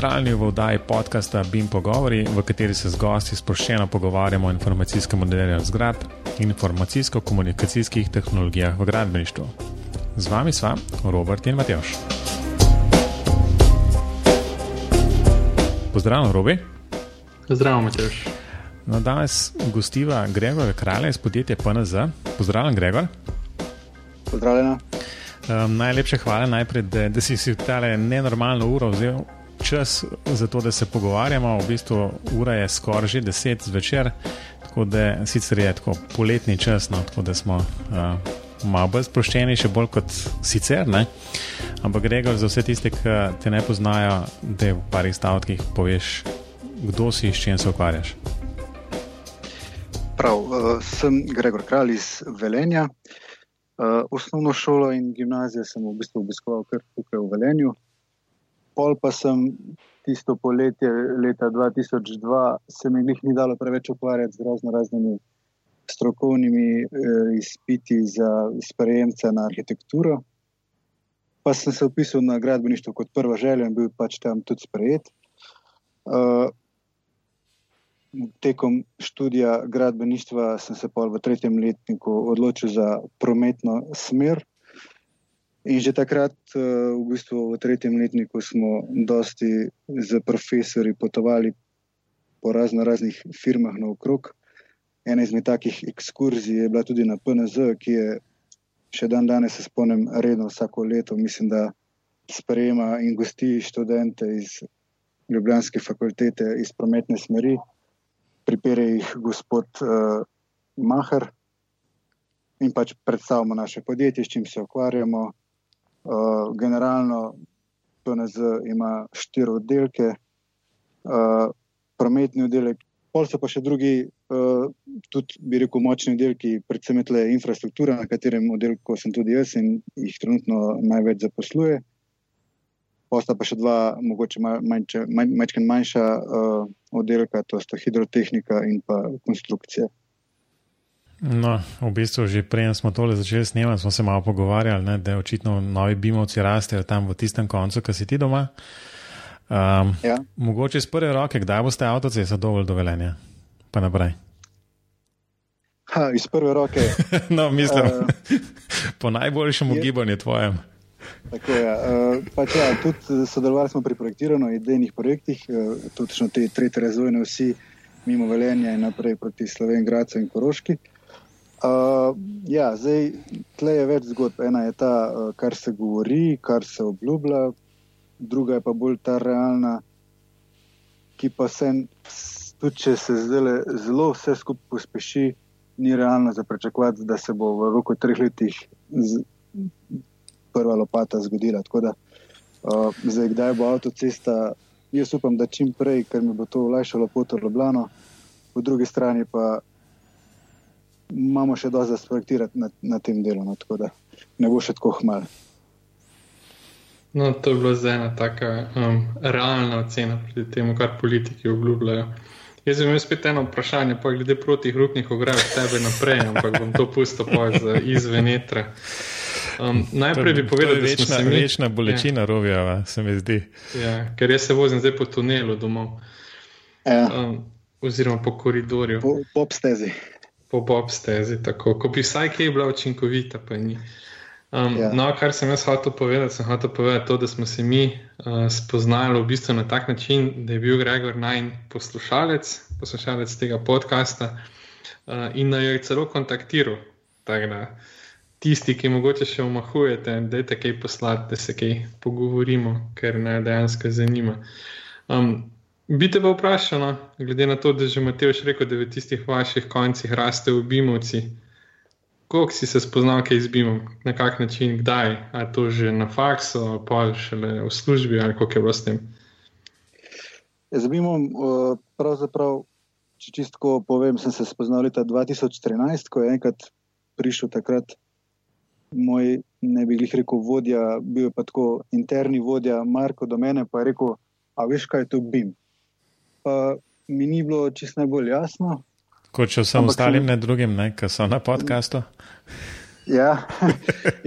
Pozdravljeni v oddaji podcasta BIM Pogovori, v kateri se z gosti sproščeno pogovarjamo o informacijskem modeliranju zgradb in informacijsko-komunikacijskih tehnologijah v gradbeništvu. Z vami sva Robert in Matjoš. Pozdravljen, Robi. Zdravo, Matjoš. No, danes gostiva Gregor Kralj iz podjetja PNZ. Pozdravljen, Gregor. Pozdravljena. Um, najlepše hvala najprej, da, da si si v tale nenormalno uro vzel čas za to, da se pogovarjamo. V bistvu ura je skoraj že deset zvečer, tako da sicer je tako poletni čas, no, tako da smo uh, malo bolj sproščeni, še bolj kot sicer. Ne? Ampak Gregor, za vse tiste, ki te ne poznajo, da v parih stavkih poveš, kdo si in s čim se ukvarjaš. Prav, uh, sem Gregor Kralj iz Velenja. Uh, osnovno šolo in gimnazijo sem v bistvu obiskoval kar tukaj v Velenju. Pol pa sem tisto poletje leta 2002, se mi jih ni dalo preveč ukvarjati z razno raznimi strokovnimi uh, izpiti za sprejemce na arhitekturo. Pa sem se upisal na gradbeništvo kot prva želja in bil pač tam tudi sprejet. Uh, tekom študija gradbeništva sem se pa v tretjem letniku odločil za prometno smer. In že takrat, eh, v bistvu v tretjem letniku, smo dosti z profesori potovali po razno raznih firmah naokrog. Ena izmed takih ekskurzij je bila tudi na PNZ, ki je še dan danes, se spomnim, redno vsako leto, mislim, da sprejema in gosti študente iz Ljubljanske fakultete iz prometne smeri pripere jih gospod uh, Maher in pač predstavimo naše podjetje, s čim se ukvarjamo. Uh, generalno PNZ ima štiri oddelke, uh, prometni oddelek, pol so pa še drugi, uh, tudi bi rekel, močni oddelki, predvsem tle infrastruktura, na katerem oddelku sem tudi jaz in jih trenutno največ zaposluje. Posta pa še dva, mogoče manjša, manj, manjša uh, oddelka, to sta hidrotehnika in pa konstrukcija. No, v bistvu že prej smo tole začeli snemati, smo se malo pogovarjali, ne, da očitno novi bimovci rastejo tam v tistem koncu, ki si ti doma. Um, ja. Mogoče iz prve roke, kdaj boste avtocesta dovolj dovoljenja? Pa naprej. Ha, iz prve roke. no, mislim, uh, po najboljšem ugibanju tvojem. Tako je. Uh, pač ja, tudi sodelovali smo pri projektiranju idejnih projektih, uh, tudi te tretje razvojne vsi, mimo Velenja in naprej proti Sloveniji, Gracu in Koroški. Uh, ja, zdaj tle je več zgodb. Ena je ta, uh, kar se govori, kar se obljublja, druga je pa bolj ta realna, ki pa se, tudi če se zdaj zelo vse skupaj pospeši, ni realno za pričakovati, da se bo v roku treh letih. Z, prva lopata zgodila. Da, uh, zdaj, kdaj bo avtocesta, jaz upam, da čim prej, ker mi bo to olajšalo pot v Ljubljano, po drugi strani pa imamo še dosti za sprojektirati na, na tem delu, no, tako da ne bo še tako hmal. No, to je bila zdaj ena taka um, realna ocena proti temu, kar politiki obljubljajo. Jaz imam spet eno vprašanje, pa glede protihrupnih ograj od tebe naprej, ampak bom to pustil izven etra. Um, najprej bi povedal, da je večna, mi, večna bolečina ja. rovjava, se mi zdi. Ja, ker jaz se vozim zdaj po tunelu domov. Ja. Um, oziroma po koridorju. Po popstezi. Po popstezi, tako. Ko bi vsaj kaj bila učinkovita, pa ni. Um, ja. No, kar sem jaz hotel povedati, sem hotel povedati to, da smo se mi uh, spoznali v bistvu na tak način, da je bil Gregor najn poslušalec, poslušalec tega podcasta uh, in da jo je celo kontaktiral. Tak, da, tisti, ki mogoče še omahujete, da je kaj poslati, da se kaj pogovorimo, ker me dejansko zanima. Um, bi te pa vprašal, no, glede na to, da že Mateoš rekel, da v tistih vaših koncih raste v Bimovci. Kako si se spoznal, kaj izbimo, na kak način, kdaj, ali to že na faksu, pa šele v službi, ali kako je bilo s tem? Z Bimom, uh, pravzaprav, če čisto povem, sem se spoznal leta 2013, ko je enkrat prišel takrat moj, ne bi jih rekel, vodja, bil je pa tako interni vodja, Marko do mene, pa je rekel: A veš, kaj je to BIM? Pa mi ni bilo čisto najbolj jasno. Kot če vsem ostalim, ne drugim, ne, ki so na podkastu. Ja,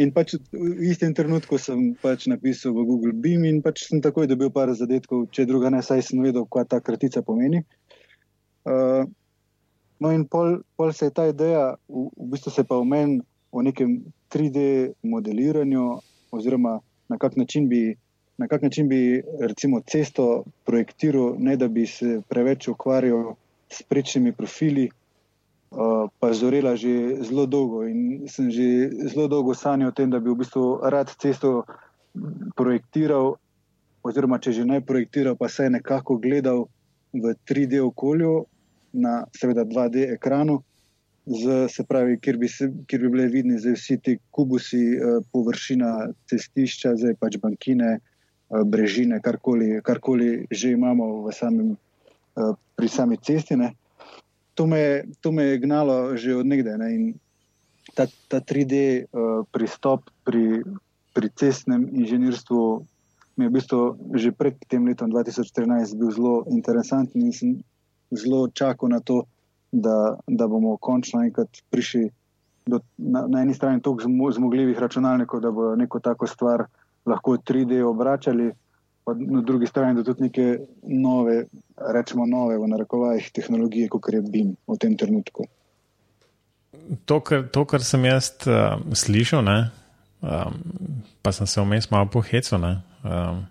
in pač v istem trenutku sem pač napisal v Google Beam in pač sem takoj dobil par zadetkov, če druga ne, saj sem vedel, kaj ta kratica pomeni. Uh, no, in pol, pol se je ta ideja, v, v bistvu se pa v meni o nekem 3D modeliranju, oziroma na kak način bi, na kak način bi recimo cesto projektiral, ne da bi se preveč ukvarjal s prečnimi profili. Uh, pa zorela že zelo dolgo in sem že zelo dolgo sanjal o tem, da bi v bistvu rad cesto projektiral, oziroma če že ne projektiral, pa se je nekako gledal v 3D okolju, na seveda 2D ekranu, z, se pravi, kjer bi, se, kjer bi bile vidne vsi ti kubusi, uh, površina cestišča, zdaj pač bankine, uh, brežine, karkoli, karkoli že imamo samem, uh, pri sami cestine to me, to me je gnalo že od nekdaj. Ne? Ta, ta 3D uh, eh, pristop pri, pri cestnem inženirstvu mi je v bistvu že pred tem letom 2014 bil zelo interesanten in sem zelo čakal na to, da, da bomo končno enkrat prišli do, na, na eni strani toliko zmogljivih računalnikov, da bo neko tako stvar lahko 3D obračali pa na drugi strani, da tudi neke nove, rečemo, nove, v narekovajih, tehnologije, kot je BIM v tem trenutku. To, kar, to, kar sem jaz uh, slišal, ne, um, pa sem se vmes malo pohecel. Um,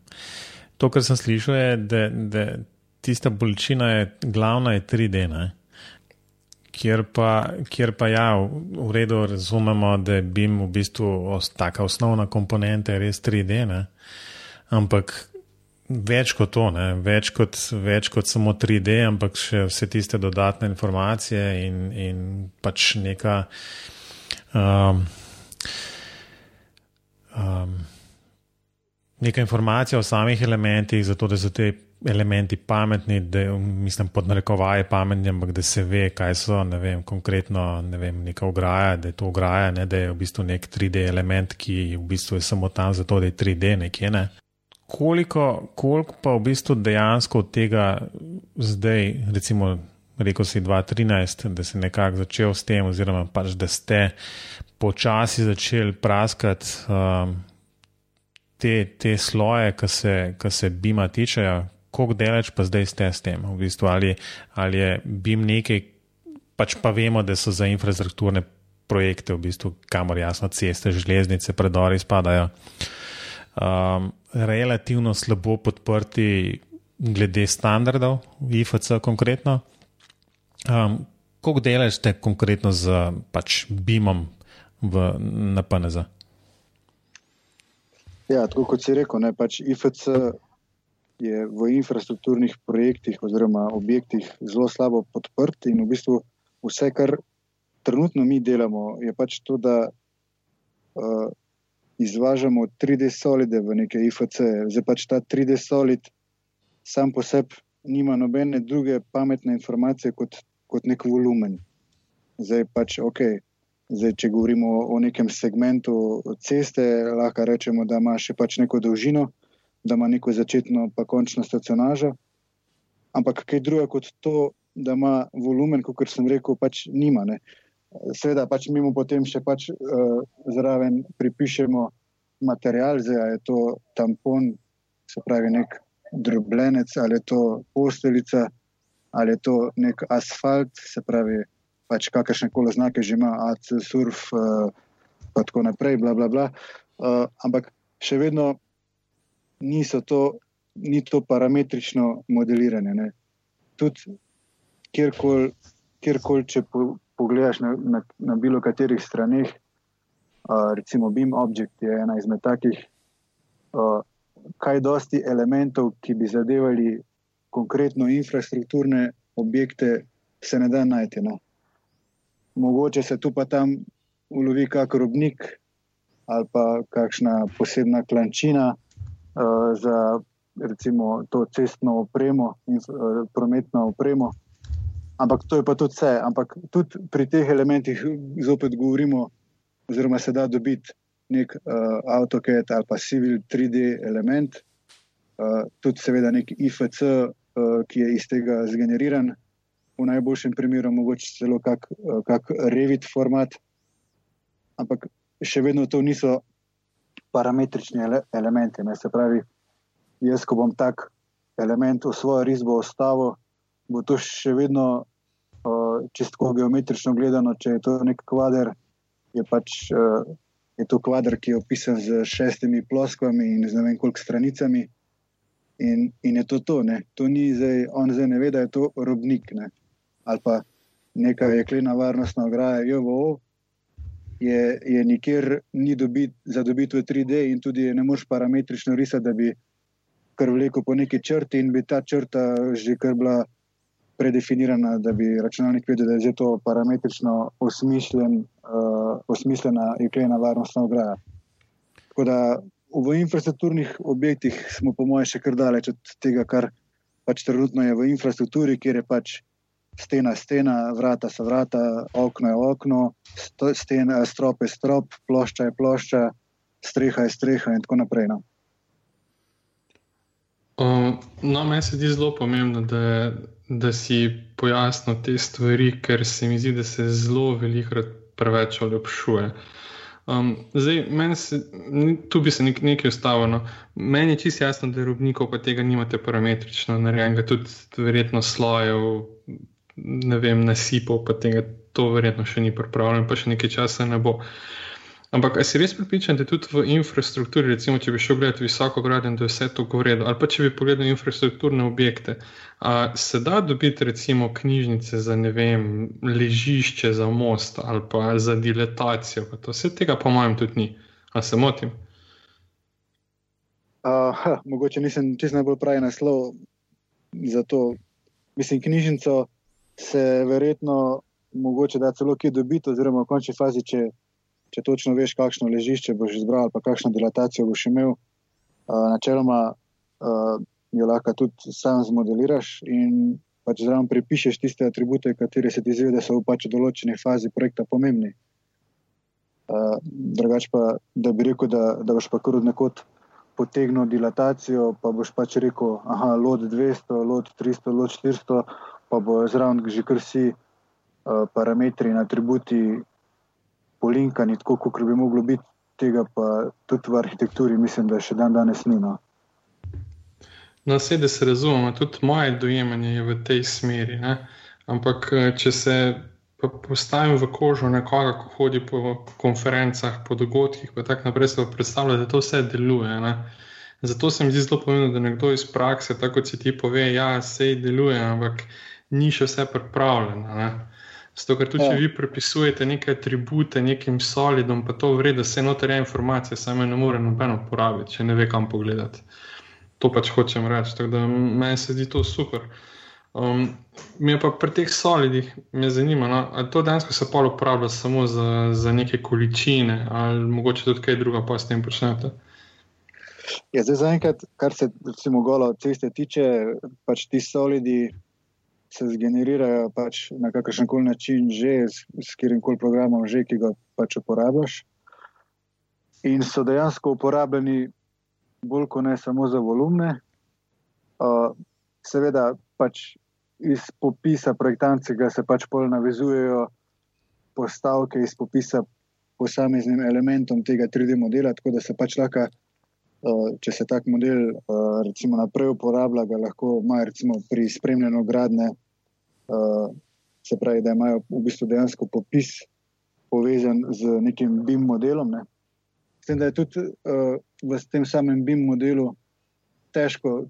to, kar sem slišal, je, da, da tista bolečina je glavna, je 3D. Ne. Kjer pa, kjer pa ja, v redu razumemo, da je BIM v bistvu taka osnovna komponenta, res 3D, ne? ampak več kot to, več kot, več kot samo 3D, ampak še vse tiste dodatne informacije in, in pač neka. Um, Neka informacija o samih elementih, zato da so ti elementi pametni, da mislim pod narekovaje pametni, ampak da se ve, kaj so, ne vem, konkretno, ne vem, neka ograja, da je to ograja, ne, da je v bistvu nek 3D element, ki v bistvu je samo tam zato, da je 3D nekje, ne. Koliko, koliko pa v bistvu dejansko od tega zdaj, recimo, rekel si 2013, da si nekako začel s tem, oziroma pač, da ste počasi začeli praskati um, te, te sloje, ki se, se bima tičejo, koliko deleč pa zdaj ste s tem, v bistvu, ali, ali je bim nekaj, pač pa vemo, da so za infrastrukturne projekte, v bistvu, kamor jasno ceste, železnice, predori spadajo um, relativno slabo podprti glede standardov, IFC konkretno. Um, Kako delate konkretno z pač, BIM-om na PNZ? Ja, tako kot si rekel, ne, pač IFC je v infrastrukturnih projektih oziroma objektih zelo slabo podprt in v bistvu vse, kar trenutno mi delamo, je pač to, da uh, izvažamo 3D solide v neke IFC. Zdaj pač ta 3D solid sam po sebi nima nobene druge pametne informacije kot, kot nek volumen. Zdaj pač ok. Zdaj, če govorimo o nekem segmentu ceste, lahko rečemo, da ima še pač neko dolžino, da ima neko začetno in končno stacionažo. Ampak kaj drugega kot to, da ima volumen, kot sem rekel, pač nima. Ne. Seveda, pač mi mu potem še pač, uh, zraven pripišemo material, zdaj je to tampon, se pravi nek drobljenec, ali je to posteljica, ali je to nek asfalt, se pravi pač kakršne koli znake že ima, AC, surf, uh, pa tako naprej, bla, bla, bla. Uh, ampak še vedno niso to, ni to parametrično modeliranje. Tudi kjerkoli, kjerkoli, če po, pogledaš na, na, na bilo katerih straneh, uh, recimo BIM Object je ena izmed takih, uh, kaj dosti elementov, ki bi zadevali konkretno infrastrukturne objekte, se ne da najti. No. Mogoče se tu pa tam ulovi kak robnik ali pa kakšna posebna klančina uh, za recimo to cestno opremo in uh, prometno opremo. Ampak to je pa tudi vse. Ampak tudi pri teh elementih zopet govorimo, oziroma se da dobiti nek uh, AutoCAD ali pa Civil 3D element, uh, tudi seveda nek IFC, uh, ki je iz tega zgeneriran, v najboljšem primeru mogoče celo kak, uh, kak Revit format. ampak še vedno to niso parametrični ele elementi. Ne? Se pravi, jaz, ko bom tak element v svojo risbo ostavil, bo to še vedno uh, čisto geometrično gledano, če je to nek kvader, je pač. Uh, Je to kvadr, ki je opisan z šestimi ploskvami in z ne vem koliko stranicami, in, in je to to. Ne. To ni zdaj, on zdaj ne ve, da je to robnik ne. Ali pa neka jeklena varnostna ograja, JVO, je, je nikjer ni dobit, za dobitev 3D in tudi ne moreš parametrično risati, da bi kar vleko po neki črti in bi ta črta že kar bila predefinirana, da bi računalnik vedel, da je to parametrično osmišljen, uh, osmišljena jeklena varnostna ograja. Tako da v infrastrukturnih objektih smo, po mojem, še kar daleč od tega, kar pač trenutno je v infrastrukturi, kjer je pač stena, stena, vrata so vrata, okno je okno, stena, strop je strop, plošča je plošča, streha je streha in tako naprej. No, uh, no meni se zdi zelo pomembno, da, da si pojasnil te stvari, ker se mi zdi, da se zelo velikokrat preveč olepšuje. Um, zdaj, se, tu bi se nek, nekaj ustavil. No. Meni je čisto jasno, da je robnikov, pa tega nimate parametrično narejenega, tudi verjetno slojev, ne vem, nasipov, pa tega to verjetno še ni pripravljeno, pa še nekaj časa ne bo. Ampak si res pripričan, da tudi v infrastrukturi, recimo, če bi šel gledati visoko graden, da je vse to govorilo, ali pa če bi pogledal infrastrukturne objekte, a, se da dobiti recimo knjižnice za ne vem, ležišče za most ali pa za diletacijo, pa to vse tega po mojem tudi ni. A se motim? Uh, ha, mogoče nisem čisto najbolj pravi naslov za to. Mislim, knjižnico se verjetno mogoče da celo kje dobiti, oziroma v končni fazi, če, če točno veš, kakšno ležišče boš izbral, pa kakšno dilatacijo boš imel. Načeloma jo lahko tudi sam zmodeliraš in pač zraven pripišeš tiste atribute, kateri se ti zdi, da so v pač določeni fazi projekta pomembni. Drugač pa, da bi rekel, da, da boš pa kar od nekod potegnil dilatacijo, pa boš pač rekel, aha, lot 200, lot 300, lot 400 pa bo zraven že kar vsi uh, parametri in atributi polinkani, tako kot bi moglo biti, tega pa tudi v arhitekturi, mislim, da še dan danes ni. No, no vse, da se razumemo, tudi moje dojemanje je v tej smeri. Ne? Ampak, eh, če se postavim v kožo nekoga, ki hodi po konferencah, po dogodkih, pa tako naprej, se predstavlja, da to vse deluje. Ne? Zato se mi zdi zelo pomembno, da nekdo iz prakse, tako kot si ti pove, da ja, vse deluje, ampak ni še vse pripravljeno. Zato, ker tudi, ja. vi prepisujete neke atribute nekim solidom, pa to vrede, vse noter je informacija, samo ne more nobeno uporabiti, če ne ve, kam pogledati. To pač hočem reči. Tako da meni se zdi to super. Um, mi pa pri teh solidih me zanima, no, ali to dejansko se pa uporablja samo za, za neke količine, ali mogoče tudi kaj druga, pa s tem počnete. Ja, zdaj, zaenkrat, kar se recimo golo ceste tiče, pač ti solidi se zgenerirajo pač na kakršen koli način, že s, s katerim koli programom, že, ki ga pač uporabljaš. In so dejansko uporabljeni bolj kot ne samo za volumne. Uh, seveda, pač iz popisa projektantsega se pač pol navezujejo postavke iz popisa posameznim elementom tega 3D modela, tako da se pač lahko. Uh, če se tak model uh, naprej uporablja, ga lahko ima pri spremljanju gradne uh, se pravi, da imajo v bistvu dejansko popis povezan z nekim BIM modelom. Ne. S tem, da je tudi uh, v tem samem BIM modelu težko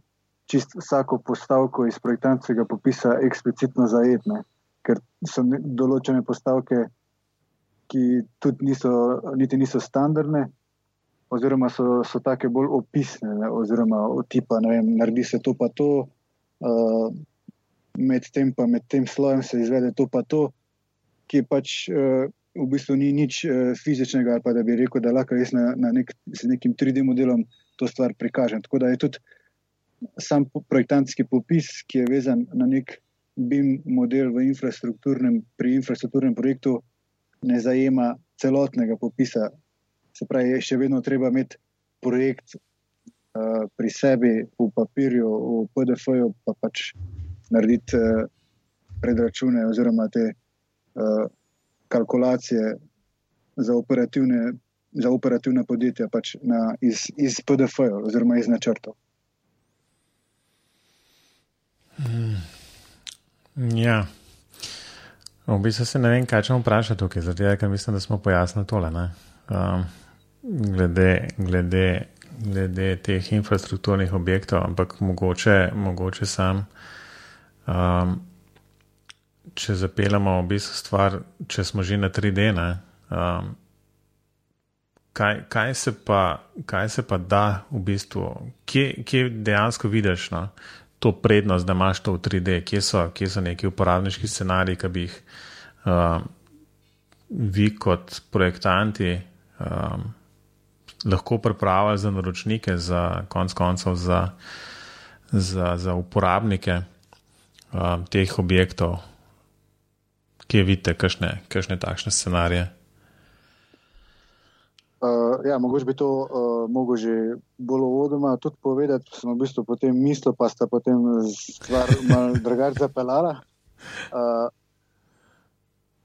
čist vsako postavko iz projektantskega popisa eksplicitno zajetne, ker so določene postavke, ki tudi niso, niti niso standardne. Oziroma, so, so tako bolj opisne, ne, oziroma, tipa, ne vem, naredi se to, pa to, uh, med tem pa med tem slojem se izvede to pa to, ki pač uh, v bistvu ni nič uh, fizičnega, ali pa da bi rekel, da lahko jaz na, na nek, z nekim 3D modelom to stvar prikažem. Tako da je tudi sam projektantski popis, ki je vezan na nek BIM model v infrastrukturnem, pri infrastrukturnem projektu, ne zajema celotnega popisa. Se pravi, še vedno treba imeti projekt uh, pri sebi v papirju, v PDF-ju, pa pač narediti uh, predračune oziroma te uh, kalkulacije za operativne, za operativne podjetja pač na, iz, iz PDF-ja oziroma iz načrtov. Hmm. Ja. V bistvu se ne vem, kaj če bom vprašal tukaj, zato ker mislim, da smo pojasnili tole. Um, glede, glede, glede teh infrastrukturnih objektov, ampak mogoče, mogoče sam. Um, če zapeljamo v bistvu stvar, če smo že na 3D, ne, um, kaj, kaj, se pa, kaj se pa da v bistvu, kje, kje dejansko vidiš no, to prednost, da imaš to v 3D, kje so, kje so neki uporabniški scenariji, ki bi jih um, vi kot projektanti um, lahko pripravili za naročnike, za konc koncev za, za, za uporabnike um, teh objektov kje vidite, kakšne takšne scenarije? Uh, ja, mogoče bi to uh, mogel že bolj uvodoma tudi povedati, sem v bistvu potem mislil, pa sta potem stvar malo drugače zapeljala. Uh,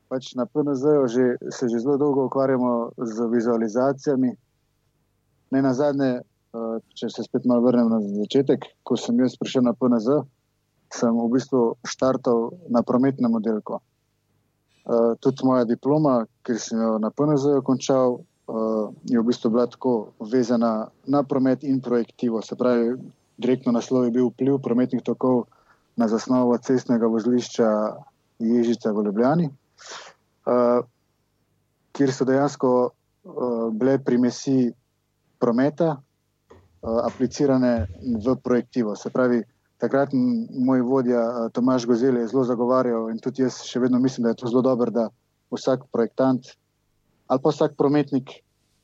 pač na PNZ-ju se že zelo dolgo ukvarjamo z vizualizacijami. Ne na zadnje, uh, če se spet malo vrnem na začetek, ko sem jaz prišel na PNZ, sem v bistvu štartal na prometnem oddelku. Uh, tudi moja diploma, ki sem jo na PNZ končal, uh, je v bistvu bila tako vezana na promet in projektivo. Se pravi, direktno naslov je bil vpliv prometnih tokov na zasnovo cestnega vozlišča Ježica v Ljubljani, uh, kjer so dejansko uh, bile primesi prometa uh, aplicirane v projektivo. Se pravi, takrat moj vodja eh, Tomaš Gozel je zelo zagovarjal in tudi jaz še vedno mislim, da je to zelo dobro, da vsak projektant ali pa vsak prometnik,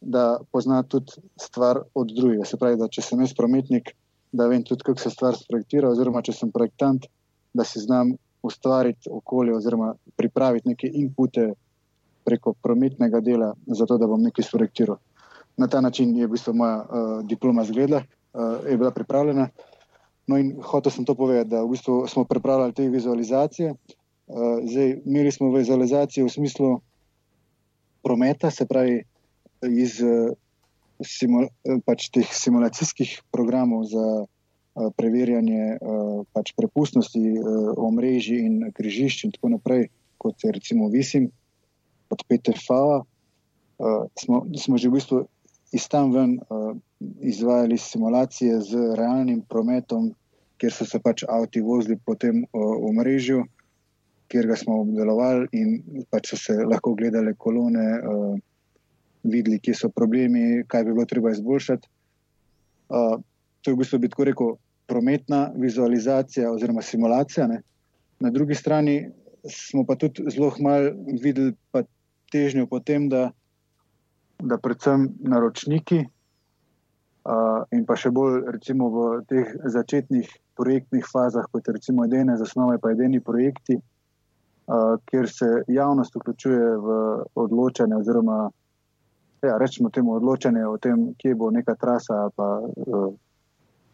da pozna tudi stvar od drugega. Se pravi, da če sem jaz prometnik, da vem tudi, kako se stvar sprojektira, oziroma če sem projektant, da si znam ustvariti okolje oziroma pripraviti neke inpute preko prometnega dela, zato da bom nekaj sprojektiral. Na ta način je v bistvu moja uh, diploma zgledala, uh, je bila pripravljena. No, in hotel sem to povedati, da v bistvu smo pripravljali te vizualizacije. Uh, zdaj, imeli smo vizualizacije v smislu prometa, se pravi, iz uh, simul pač teh simulacijskih programov za preverjanje pač prepustnosti omrežij in križišč, in tako naprej, kot je recimo Visim, od PTF. Uh, smo, smo že v bistvu iz tam ven. Uh, izvajali simulacije z realnim prometom, kjer so se pač avti vozili po tem omrežju, kjer ga smo obdelovali in pač so se lahko gledali kolone, uh, videli, kje so problemi, kaj bi bilo treba izboljšati. Uh, to je v bistvu, bi tako rekel, prometna vizualizacija oziroma simulacija. Ne? Na drugi strani smo pa tudi zelo malo videli težnjo po tem, da, da predvsem naročniki uh, in pa še bolj recimo v teh začetnih projektnih fazah, kot recimo edene zasnove, pa edini projekti, uh, kjer se javnost vključuje v odločanje oziroma ja, rečemo temu odločanje o tem, kje bo neka trasa pa uh,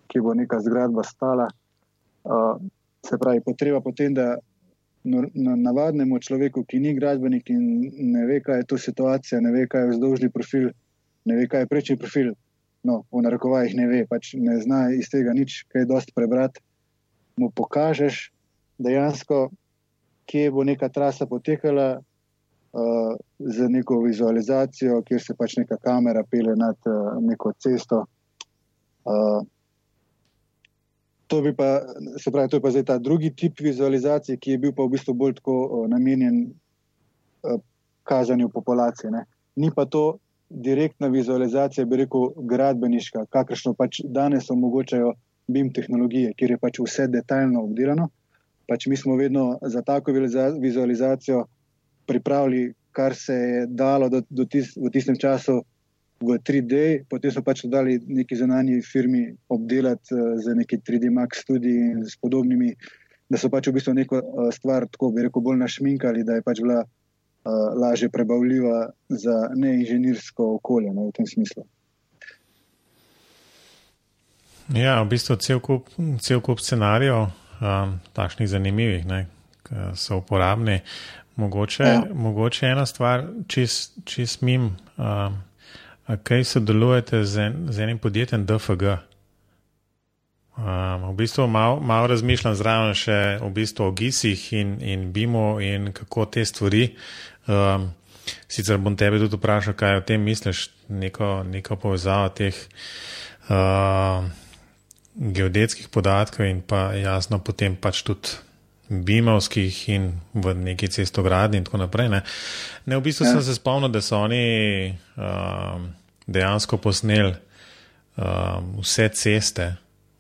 kje bo neka zgradba stala. Uh, se pravi, potreba potem, da navadnemu človeku, ki ni gradbenik in ne ve, kaj je to situacija, ne ve, kaj je vzdolžni profil, ne ve, kaj je prečni profil, no, v narekovajih ne ve, pač ne zna iz tega nič, kaj dosti prebrati, mu pokažeš dejansko, kje bo neka trasa potekala uh, z neko vizualizacijo, kjer se pač neka kamera pele nad uh, neko cesto. Uh, To, pa, pravi, to je pa zdaj ta drugi tip vizualizacije, ki je bil pa v bistvu bolj tako uh, namenjen uh, kazanju populacije. Ne. Ni pa to direktna vizualizacija, bi rekel, gradbeniška, kakršno pač danes omogočajo BIM tehnologije, kjer je pač vse detaljno obdelano. Pač mi smo vedno za tako vizualizacijo pripravili, kar se je dalo do, do tis, v tistem času v 3D, potem smo pač dali neki zunanji firmi obdelati uh, z neki 3D Max tudi in s podobnimi, da so pač v bistvu neko uh, stvar tako, bi rekel, bolj našminkali, da je pač bila uh, lažje prebavljiva za neinženirsko okolje ne, v tem smislu. Ja, v bistvu cel kup, cel kup scenarijev, um, takšnih zanimivih, ki so uporabni. Mogoče, ja. mogoče ena stvar, čist, čist mim. Um, kaj sodelujete z, en, z enim podjetjem DFG? Um, v bistvu malo mal razmišljam zraven še v bistvu o GIS-ih in, in BIM-u in kako te stvari. Um, sicer bom tebe tudi vprašal, kaj o tem misliš, neko, neko povezavo teh uh, geodetskih podatkov in pa jasno potem pač tudi bimovskih in v neki cestogradni in tako naprej. Ne, ne v bistvu ja. sem se spomnil, da so oni um, dejansko posneli um, vse ceste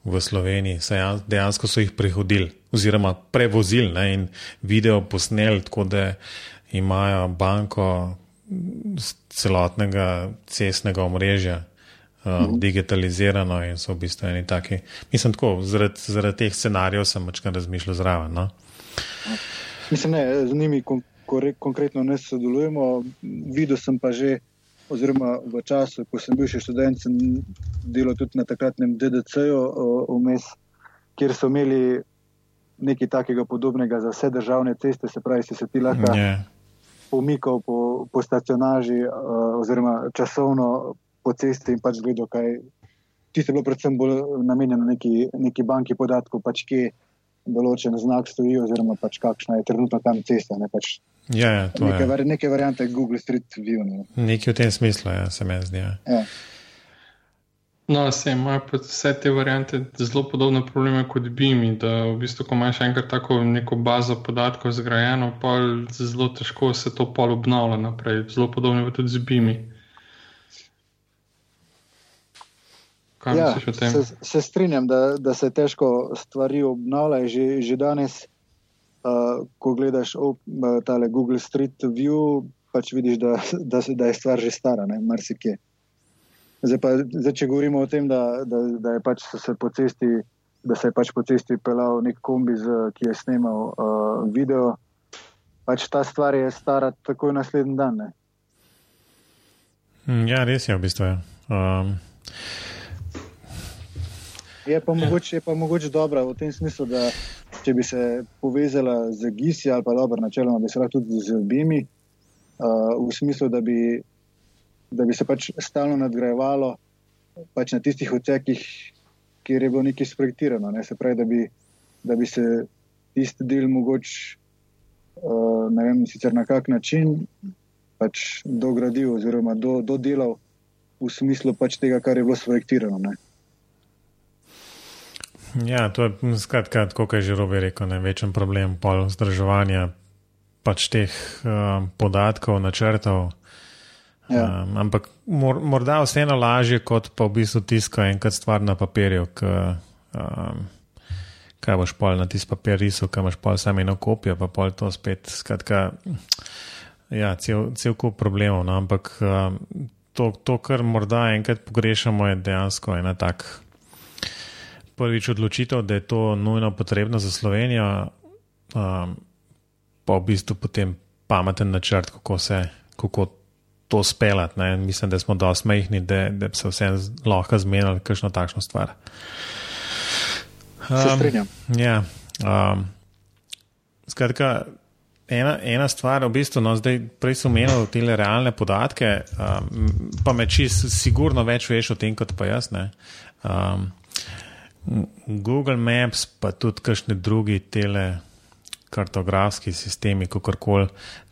v Sloveniji, dejansko so jih prehodili oziroma prevozili ne, in video posneli, tako da imajo banko celotnega cestnega omrežja. Uh, digitalizirano in so v bistvu eni taki. Mislim, tako, zaradi, zaradi teh scenarijev sem večkrat razmišljal zraven. No? Mislim, ne, z njimi kon konkretno ne sodelujemo. Videl sem pa že, oziroma v času, ko sem bil še študent, sem delal tudi na takratnem DDC-ju, vmes, kjer so imeli nekaj takega podobnega za vse državne ceste, se pravi, si se ti lahko yeah. pomikal po, po stacionaži, uh, oziroma časovno po cesti in pač gledal, kaj. Tisto je bilo predvsem bolj namenjeno neki, neki banki podatkov, pač kje določen znak stoji, oziroma pač kakšna je trenutno tam cesta. Ne, pač ja, ja, neke, var, neke variante Google Street View. Ne. Nekaj v tem smislu, ja, se mi zdi. Ja. Ja. No, se imajo vse te variante zelo podobne probleme kot BIM, da v bistvu, ko imaš enkrat tako neko bazo podatkov zgrajeno, pa zelo težko se to pol obnavlja naprej. Zelo podobno je tudi z BIM. -i. Ja, se, se strinjam, da, da se težko stvari obnavljajo. Že, že danes, uh, ko gledaš op, uh, tale Google Street View, pač vidiš, da, da, da je stvar že stara, marsikje. Zdaj, pa, zdaj, če govorimo o tem, da, da, da, je pač se po cesti, da se je pač po cesti pelal nek kombi, z, ki je snimal uh, video, pač ta stvar je stara takoj naslednji dan. Ne? Hm, ja, res je v bistvu. Ja. Um. Je pa, mogoče, je pa mogoče dobro v tem smislu, da če bi se povezala z GIS-i ali pa dobro, načeloma bi se lahko tudi z BIM-i, uh, v smislu, da bi, da bi se pač stalno nadgrajevalo pač na tistih odsekih, kjer je bilo nekaj sprojektirano. Ne? Se pravi, da bi, da bi se tisti del mogoče, uh, ne vem sicer na kak način, pač dogradil oziroma do, dodelal v smislu pač tega, kar je bilo sprojektirano. Ja, to je skratka, kot je že robe rekel, največji problem pol vzdrževanja pač teh uh, podatkov, načrtov. Ja. Um, ampak mor, morda vseeno lažje, kot pa v bistvu tiska enkrat stvar na papirju, um, kaj boš pol na tisti papir risal, kaj imaš pol samo eno kopijo, pa pol to spet. Skratka, ja, cel, cel kup problemov. No? Ampak um, to, to, kar morda enkrat pogrešamo, je dejansko ena taka prvič odločitev, da je to nujno potrebno za Slovenijo, um, pa v bistvu potem pameten načrt, kako se kako to speljati. Mislim, da smo dosti majhni, da, da bi se vse lahko zmenili, kakšno takšno stvar. Um, ja, um, skratka, ena, ena stvar, v bistvu, no, zdaj prej sem omenil te realne podatke, um, pa me čisto sigurno več veš o tem, kot pa jaz. Um, Google Maps, pa tudi kakšni drugi telekartografski sistemi, kakorkoli,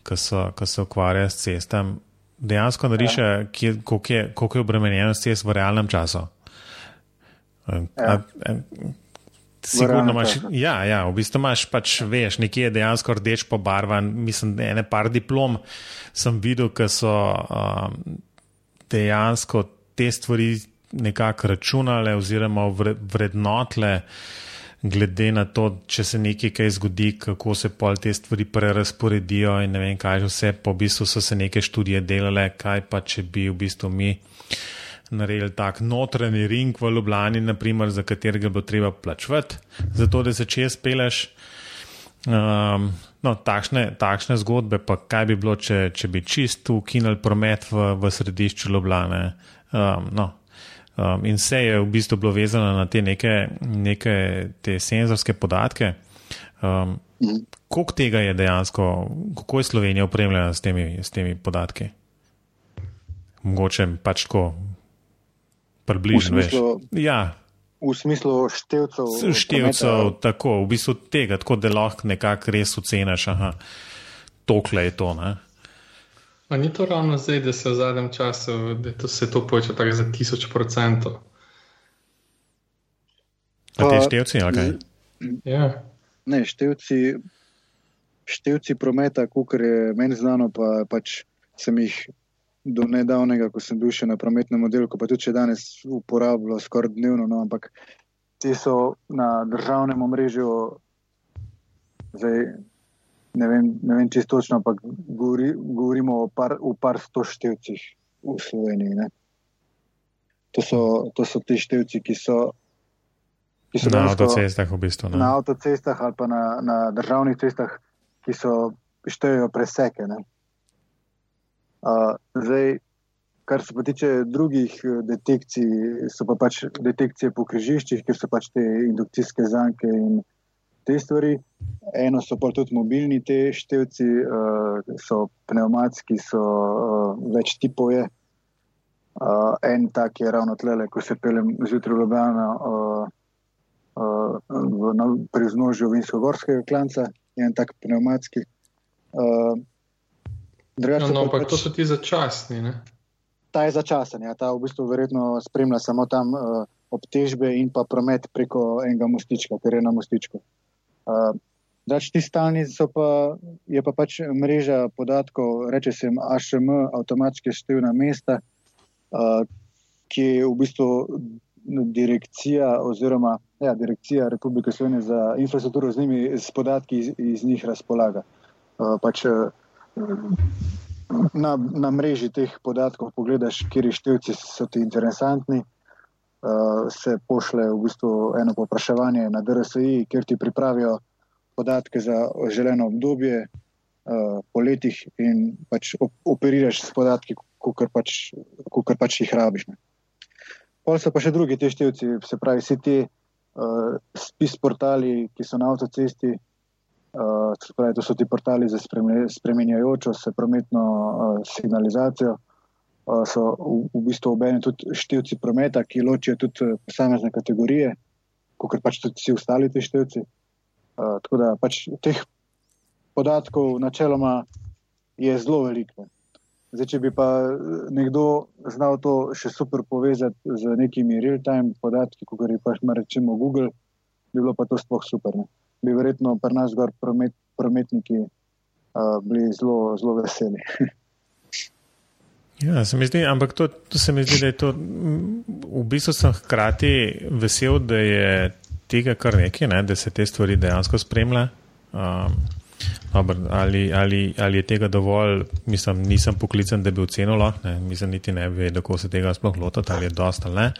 ki se ukvarjajo s cestami, dejansko nariše, ja. koliko je, je obremenjenost cest v realnem času. Ja. Sigurno imaš, ja, ja, v bistvu imaš pač, veš, nekje je dejansko rdeč pobarvan. Mislim, da ene par diplom sem videl, ki so um, dejansko te stvari nekako računale oziroma vrednotile, glede na to, če se nekaj kaj zgodi, kako se pol te stvari prerasporedijo in ne vem, kaj že vse. Po bistvu so se neke študije delale, kaj pa če bi v bistvu mi naredili tak notranji ring v Ljubljani, naprimer, za katerega bo treba plačevati, zato da se čez peleš. Um, no, takšne, takšne zgodbe, pa kaj bi bilo, če, če bi čisto ukinili promet v, v središču Ljubljane. Um, no, Um, in vse je v bistvu bilo vezano na te neke, neke te senzorske podatke. Um, mhm. Koliko tega je dejansko, kako je Slovenija opremljena s temi, s temi podatki? Mogoče pač tako, približno več. Ja. V smislu števcev. Števcev, tako, v bistvu tega, tako da lahko nekako res ocenaš, da tokle je to. Ne? Pa ni to ravno zdaj, da se v zadnjem času, da to se to poveča tako za tisoč procentov. A te števci, ali kaj? Ja. Ne, števci, števci prometa, kot je meni znano, pa pač sem jih do nedavnega, ko sem bil še na prometnem modelu, pa tudi če danes uporabljam skoraj dnevno, no, ampak ti so na državnem omrežju, zdaj, ne vem, ne vem čisto točno, ampak govori, govorimo o par, par sto števcih v Sloveniji. To so, to so ti števci, ki so Na avtocestah, v bistvu. Ne? Na avtocestah ali pa na, na državnih cestah, ki so štejejo preseke. Uh, zdaj, kar se pa tiče drugih eh, detekcij, so pa pač detekcije po križiščih, ker so pač te indukcijske zanke in te stvari. Eno so pa tudi mobilni te števci, uh, so pneumatski, so uh, več tipov. Je. Uh, en tak je ravno tle, ko se peljem zjutraj v Ljubljana. Uh, v, pri znožju Vinsko-Gorskega klanca, en tak pneumatski. Uh, ja, no, ampak pač, to so ti začasni. Ne? Ta je začasen, ja, ta v bistvu verjetno spremlja samo tam uh, obtežbe in pa promet preko enega mostička, ker je na mostičku. Uh, Dač ti stalni so pa, je pa pač mreža podatkov, reče se HM, avtomatske števna mesta, uh, ki je v bistvu direkcija oziroma ja, direkcija Republike Slovenije za infrastrukturo z njimi, s podatki iz, iz njih razpolaga. Uh, pač, uh, na, na mreži teh podatkov pogledaš, kje števci so ti interesantni, uh, se pošle v bistvu eno popraševanje na DRSI, kjer ti pripravijo podatke za želeno obdobje uh, po letih in pač op operiraš s podatki, kot pač, pač jih rabiš. Pol so pa še drugi te števci, se pravi, vsi ti uh, spis portali, ki so na avtocesti. Uh, pravi, to so ti portali za spremenjajočo se prometno uh, signalizacijo. Uh, so v, v bistvu obene tudi števci prometa, ki ločijo tudi posamezne kategorije, kot pač tudi vsi ostali ti števci. Uh, tako da pač teh podatkov načeloma je zelo veliko. Zdaj, če bi pa eh, nekdo znal to še super povezati z nekimi real-time podatki, kot je pač rečemo Google, bi bilo pa to sploh super. Ne? Bi verjetno pri nas gor promet, prometniki uh, bili zelo, zelo veseli. Ja, se mi zdi, ampak to, to se mi zdi, da je to. V bistvu sem hkrati vesel, da je tega kar nekaj, ne, da se te stvari dejansko spremlja. Um, Dobar, ali, ali, ali je tega dovolj, mislim, nisem poklican, da bi ocenil, ne, mislim, niti ne ve, kako se tega sploh lotiti, ali je dosta ali ne.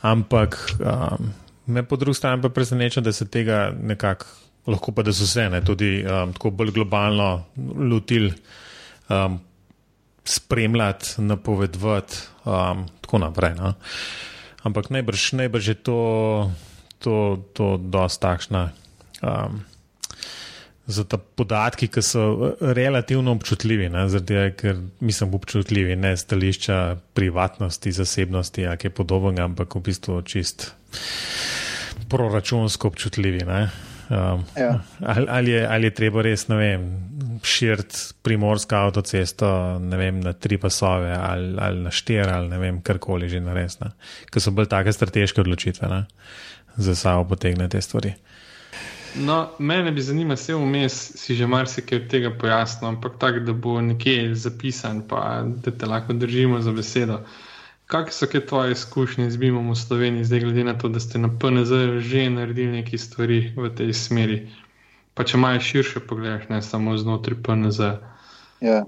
Ampak um, me po drugi strani pa preseneča, da se tega nekako, lahko pa da so vse, ne, tudi um, tako bolj globalno lotil um, spremljati, napovedovati, um, tako naprej. No. Ampak najbrž, najbrž je to, to, to dosta takšna. Um, za te podatke, ki so relativno občutljivi, ne, zaradi, ker mislim občutljivi, ne stališča privatnosti, zasebnosti, ali kaj podobnega, ampak v bistvu čist proračunsko občutljivi. Um, ja. ali, ali, je, ali je treba res, ne vem, širiti primorsko avtocesto vem, na tri pasove ali, ali na štiri ali ne vem, karkoli že na res, ker so bolj take strateške odločitve, ne, za sabo potegne te stvari. No, mene bi zanimalo, vse vmes si že marsikaj od tega pojasnil, ampak tako, da bo nekje zapisan, pa da te lahko držimo za besedo. Kakšne so tvoje izkušnje z BIM-om v Sloveniji, zdaj glede na to, da ste na PNZ že naredili nekaj stvari v tej smeri? Pa če malo širše pogledaš, ne samo znotraj PNZ. Ja.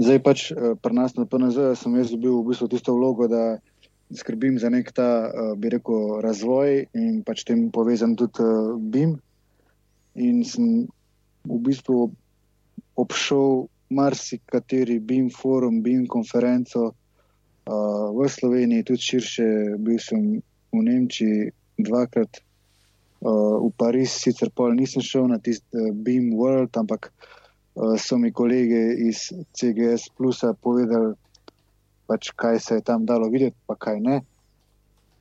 Zdaj pač eh, pri nas na PNZ sem jaz dobil v bistvu tisto vlogo, da skrbim za nek ta, eh, bi rekel, razvoj in pač tem povezan tudi eh, BIM in sem v bistvu obšel marsikateri BIM forum, BIM konferenco v Sloveniji, tudi širše. Bil sem v Nemčiji dvakrat, uh, v Pariz, sicer pol nisem šel na tisti uh, Beam World, ampak uh, so mi kolege iz CGS Plusa povedali, pač, kaj se je tam dalo videti, pa kaj ne.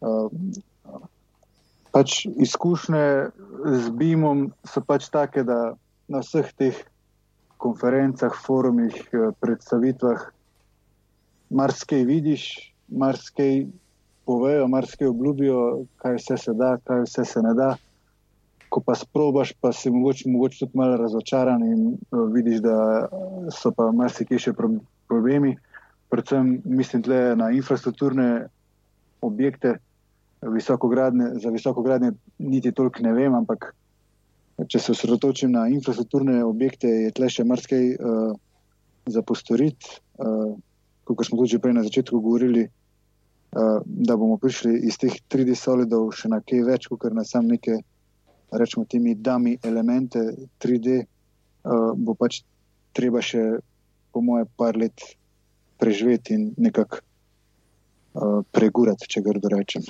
Uh, pač izkušnje z Beamom so pač take, da na vseh teh konferencah, forumih, predstavitvah marsikaj vidiš, marsikaj povejo, marsikaj obljubijo, kaj vse se da, kaj vse se ne da. Ko pa sprobaš, pa si mogoče, mogoče tudi malo razočaran in uh, vidiš, da so pa marsikaj še problemi. Predvsem mislim tle na infrastrukturne objekte, visokogradne, za visokogradne niti toliko ne vem, ampak če se osredotočim na infrastrukturne objekte, je tle še marsikaj uh, za postoriti. Uh, kot smo tudi prej na začetku govorili, uh, da bomo prišli iz teh 3D solidov še na kaj več, kot na sam neke, rečemo, temi dami elemente 3D, uh, eh, bo pač treba še, po moje, par let preživeti in nekako uh, pregurati, če grdo rečem.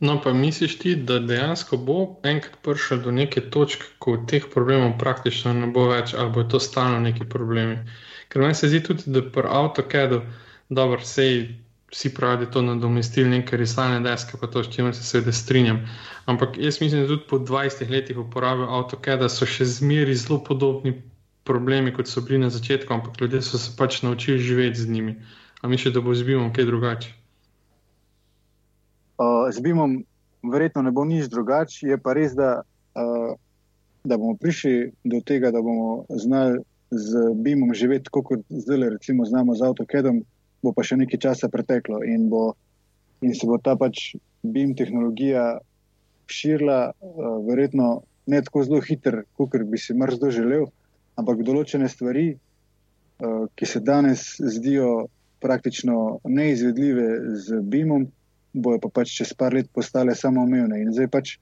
No, pa misliš ti, da dejansko bo enkrat prišel do neke točke, ko teh problemov praktično ne bo več, ali bo to stalno neki problemi? Ker meni se zdi tudi, da pri AutoCAD-u, dobro, sej vsi pravijo, da je to nadomestil neke risalne deske, pa to, s čimer se seveda strinjam. Ampak jaz mislim, da tudi po 20 letih uporabe AutoCAD-a so še zmeri zelo podobni problemi, kot so bili na začetku, ampak ljudje so se pač naučili živeti z njimi. A misliš, da bo z BIM-om kaj drugače? Uh, z BIM-om verjetno ne bo nič drugače, je pa res, da, uh, da bomo prišli do tega, da bomo znali z BIM-om živeti tako, kot zdaj, recimo, znamo z AutoCAD-om, bo pa še nekaj časa preteklo in, bo, in se bo ta pač BIM tehnologija širila, uh, verjetno ne tako zelo hiter, kot bi si mrzdo želel, ampak določene stvari, uh, ki se danes zdijo praktično neizvedljive z BIM-om, bojo pa pač čez par let postale samoumevne. In zdaj pač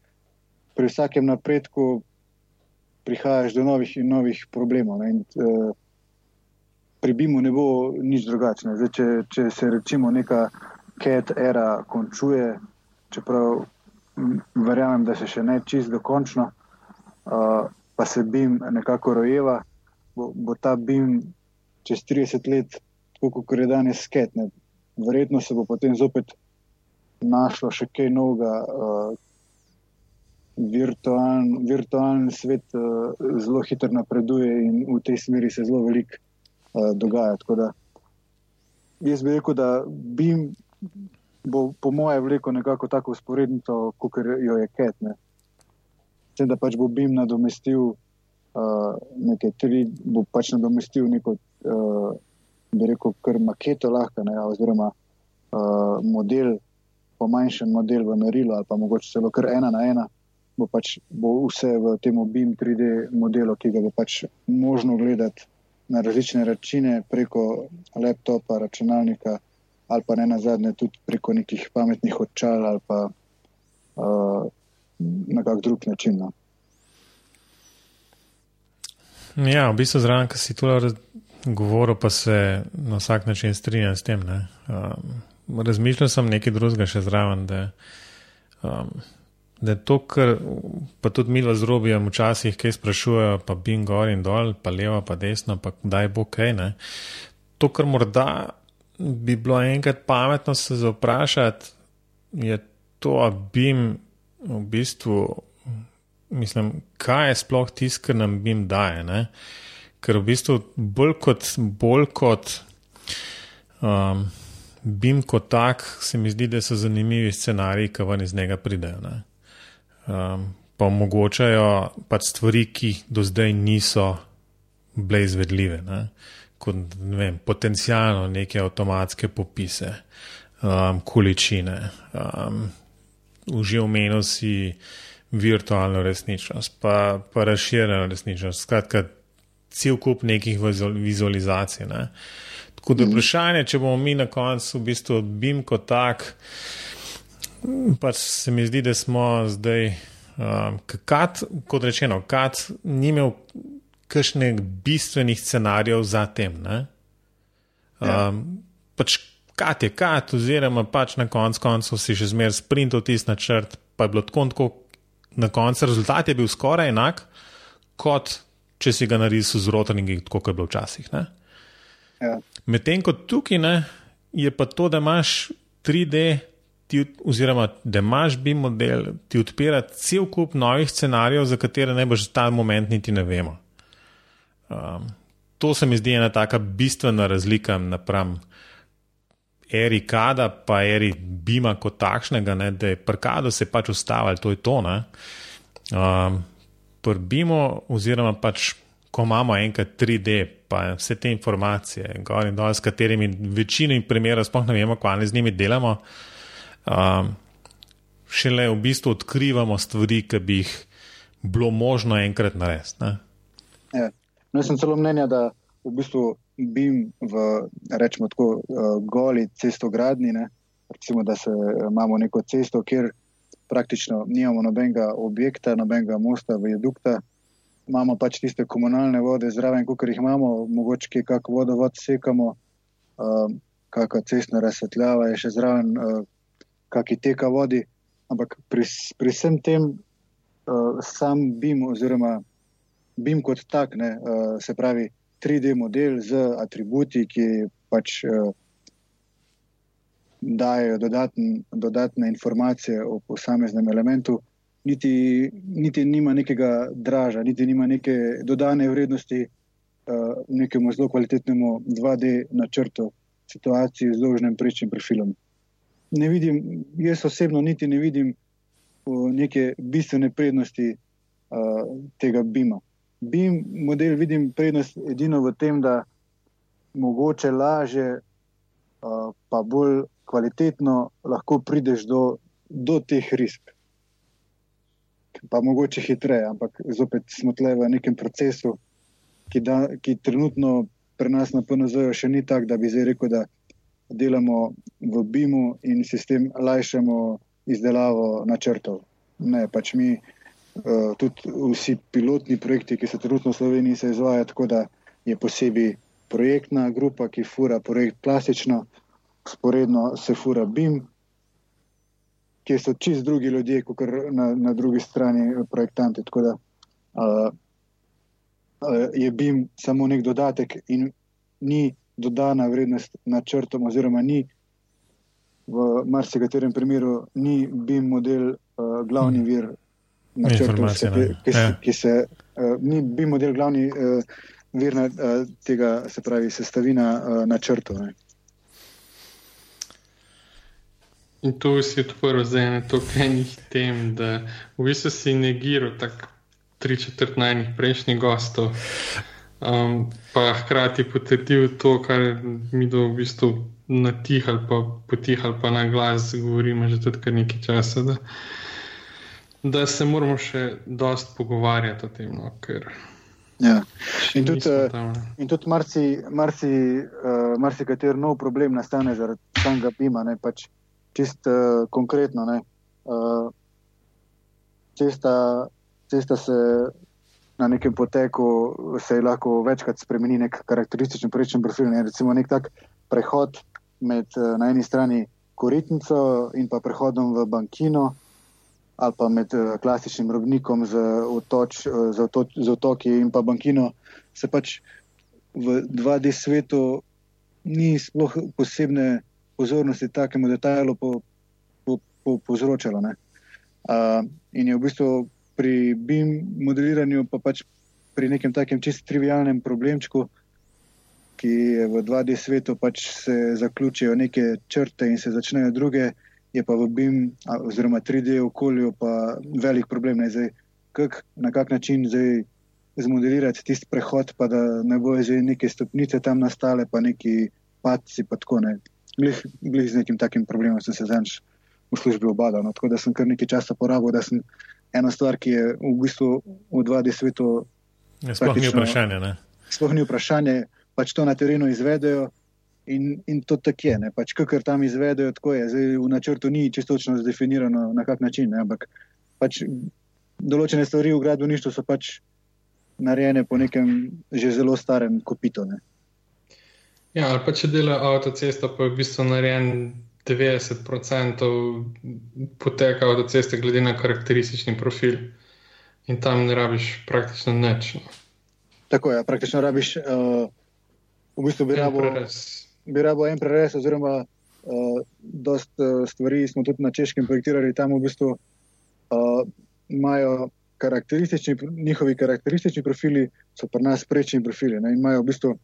pri vsakem napredku prihajaš do novih in novih problemov. In, uh, pri BIM-u ne bo nič drugačne. Zdaj, če, če se rečemo neka CAT era končuje, čeprav verjamem, da se še ne čist dokončno, uh, pa se BIM nekako rojeva, bo, bo ta BIM čez 30 let, tako kot je danes CAT, ne, verjetno se bo potem zopet našlo še kaj novega, uh, virtualni virtualn svet uh, zelo hitro napreduje in v tej smeri se zelo veliko uh, dogaja. Da, jaz bi rekel, da bi bo po mojem vlekel nekako tako usporednico, kot jo je Ket. Ne. Sem, da pač bo BIM nadomestil uh, nekaj tri, bo pač nadomestil neko, uh, bi rekel, kar maketo lahko, ne, oziroma uh, model, pomanjšen model v merilu ali pa mogoče celo kar ena na ena bo pač bo vse v tem BIM 3D modelu, ki ga bo pač možno gledati na različne načine preko laptopa, računalnika ali pa ne na zadnje tudi preko nekih pametnih očal ali pa uh, na kak drug način. No. Ja, v bistvu zraven, ki si tu govoril, pa se na vsak način strinjam s tem. Um, razmišljal sem nekaj drugega še zraven, da um, da je to, kar pa tudi mi z robijem včasih, kaj sprašujejo, pa bim gor in dol, pa levo, pa desno, pa kdaj bo kaj. Ne? To, kar morda bi bilo enkrat pametno se zaprašati, je to, da bim v bistvu, mislim, kaj je sploh tisto, kar nam bim daje. Ne? Ker v bistvu bolj kot, bolj kot um, bim kot tak, se mi zdi, da so zanimivi scenariji, ki ven iz njega pridejo. Ne? Um, pa omogočajo pač stvari, ki do zdaj niso bile izvedljive, ne? kot ne vem, potencijalno neke avtomatske popise, um, količine, um, že omenil si virtualno resničnost, pa, pa razširjeno resničnost, skratka, cel kup nekih vizualizacij. Ne? Tako da mhm. vprašanje, če bomo mi na koncu v bistvu BIM kot tak, pač se mi zdi, da smo zdaj, um, kad, kot rečeno, kad ni imel kakšnih bistvenih scenarijev za tem. Ja. Um, pač kad je kad, oziroma pač na koncu koncev si že zmer sprintal tisti načrt, pa je bilo tako, tako na koncu rezultat je bil skoraj enak, kot če si ga narisal z rotringi, kot je bilo včasih. Ja. Medtem ko tukaj ne, je pa to, da imaš 3D, ti, oziroma da imaš BIM model, ti odpira cel kup novih scenarijev, za katere ne boš ta moment niti ne vemo. Um, to se mi zdi ena taka bistvena razlika napram eri Kada, pa eri Bima kot takšnega, ne, da je prkado se pač ustavljalo, to je to. Um, Prbimo, oziroma pač, ko imamo enkrat 3D, pa vse te informacije, gor in dol, s katerimi večino primerov sploh ne vemo, kaj z njimi delamo, um, šele v bistvu odkrivamo stvari, ki bi jih bilo možno enkrat narediti. Ja. No, jaz sem celo mnenja, da v bistvu bim v, rečemo tako, uh, goli cestogradni, ne? recimo, da se imamo neko cesto, kjer praktično nimamo nobenega objekta, nobenega mosta, viadukta, imamo pač tiste komunalne vode zraven, kot jih imamo, mogoče kaj kak vodovod sekamo, uh, kakšna cestna razsvetljava je še zraven, uh, kakšni teka vodi. Ampak pri, pri vsem tem, uh, sam bim, oziroma bim kot tak, ne, uh, se pravi, 3D model z atributi, ki pač uh, dajo dodatn, dodatne informacije o posameznem elementu, niti, niti nima nekega draža, niti nima neke dodane vrednosti uh, nekemu zelo kvalitetnemu 2D načrtu situaciji z dolžnim prečnim profilom. Ne vidim, jaz osebno niti ne vidim uh, neke bistvene prednosti uh, tega bima. BIM model vidim prednost edino v tem, da mogoče laže, pa bolj kvalitetno lahko prideš do, do teh risk. Pa mogoče hitreje, ampak zopet smo tle v nekem procesu, ki, da, ki trenutno pri nas na PNZ-ju še ni tak, da bi zdaj rekel, da delamo v BIM-u in sistem lajšamo izdelavo načrtov. Ne, pač mi. Eh, tudi vsi pilotni projekti, ki se trenutno v Sloveniji izvajajo, tako da je posebej projektna grupa, ki fura projekt klasično, sporedno se fura BIM, kjer so čist drugi ljudje, kot na, na drugi strani projektanti. Tako da uh, je BIM samo nek dodatek in ni dodana vrednost načrtom, oziroma ni v marsikaterem primeru ni BIM model uh, glavni hmm. vir načrtov, ki, ja. ki se uh, ni bil model glavni uh, vir na, uh, tega, se pravi, sestavina uh, načrtov. Ne. In tu si odprl za eno toliko enih tem, da v bistvu si negiral tako tri četrt najnih prejšnjih gostov, um, pa hkrati potrdil to, kar mi do v bistvu natihal, pa potihal, pa na glas govorimo že tudi kar nekaj časa. Da, da se moramo še dosti pogovarjati o tem. No, ja. In tudi, in tudi marci, marci, uh, marci kater nov problem nastane zaradi samega pima, ne pač čist uh, konkretno. Ne, uh, cesta, cesta se na nekem poteku se lahko večkrat spremeni, nek karakterističen prečen profil. Ne, recimo nek tak prehod med uh, na eni strani koritnico in pa prehodom v bankino ali pa med uh, klasičnim robnikom z, otoč, uh, z, otoč, z otoki in pa bankino, se pač v 2D svetu ni sploh posebne pozornosti takemu detajlu po, po, po, povzročalo. Uh, in je v bistvu pri BIM modeliranju, pa pač pri nekem takem čist trivialnem problemčku, ki je v 2D svetu, pač se zaključijo neke črte in se začnejo druge je pa v BIM oziroma 3D okolju pa velik problem. Ne, zdaj, kak, na kak način zdaj zmodelirati tisti prehod, pa da ne bojo že neke stopnice tam nastale, pa neki padci. Pa tako, ne. glih, glih z nekim takim problemom sem se zanj v službi obadal. No, tako da sem kar nekaj časa porabil, da sem ena stvar, ki je v bistvu v 2D svetu. Ja, sploh ni vprašanje. Sploh ni vprašanje, pač to na terenu izvedejo. In, in to tako je, pač, kar tam izvedejo, tako je. Zdaj, v načrtu ni čistočno zdefinirano, na kak način. Ne? Ampak pač, določene stvari v gradbeništvu so pač narejene po nekem že zelo starem kopitu. Ne? Ja, ali pa če dela avtocesta, pa je v bistvu narejen 90% poteka od ceste, glede na karakteristični profil. In tam ne rabiš praktično nič. No. Tako je, praktično rabiš, uh, v bistvu bi rabo, bi rabo en preres, oziroma uh, dosta uh, stvari smo tudi na češkem projektirali, tam v bistvu uh, imajo karakteristični, njihovi karakteristični profili, so pa nas prečni profili. Ne, in imajo v bistvu,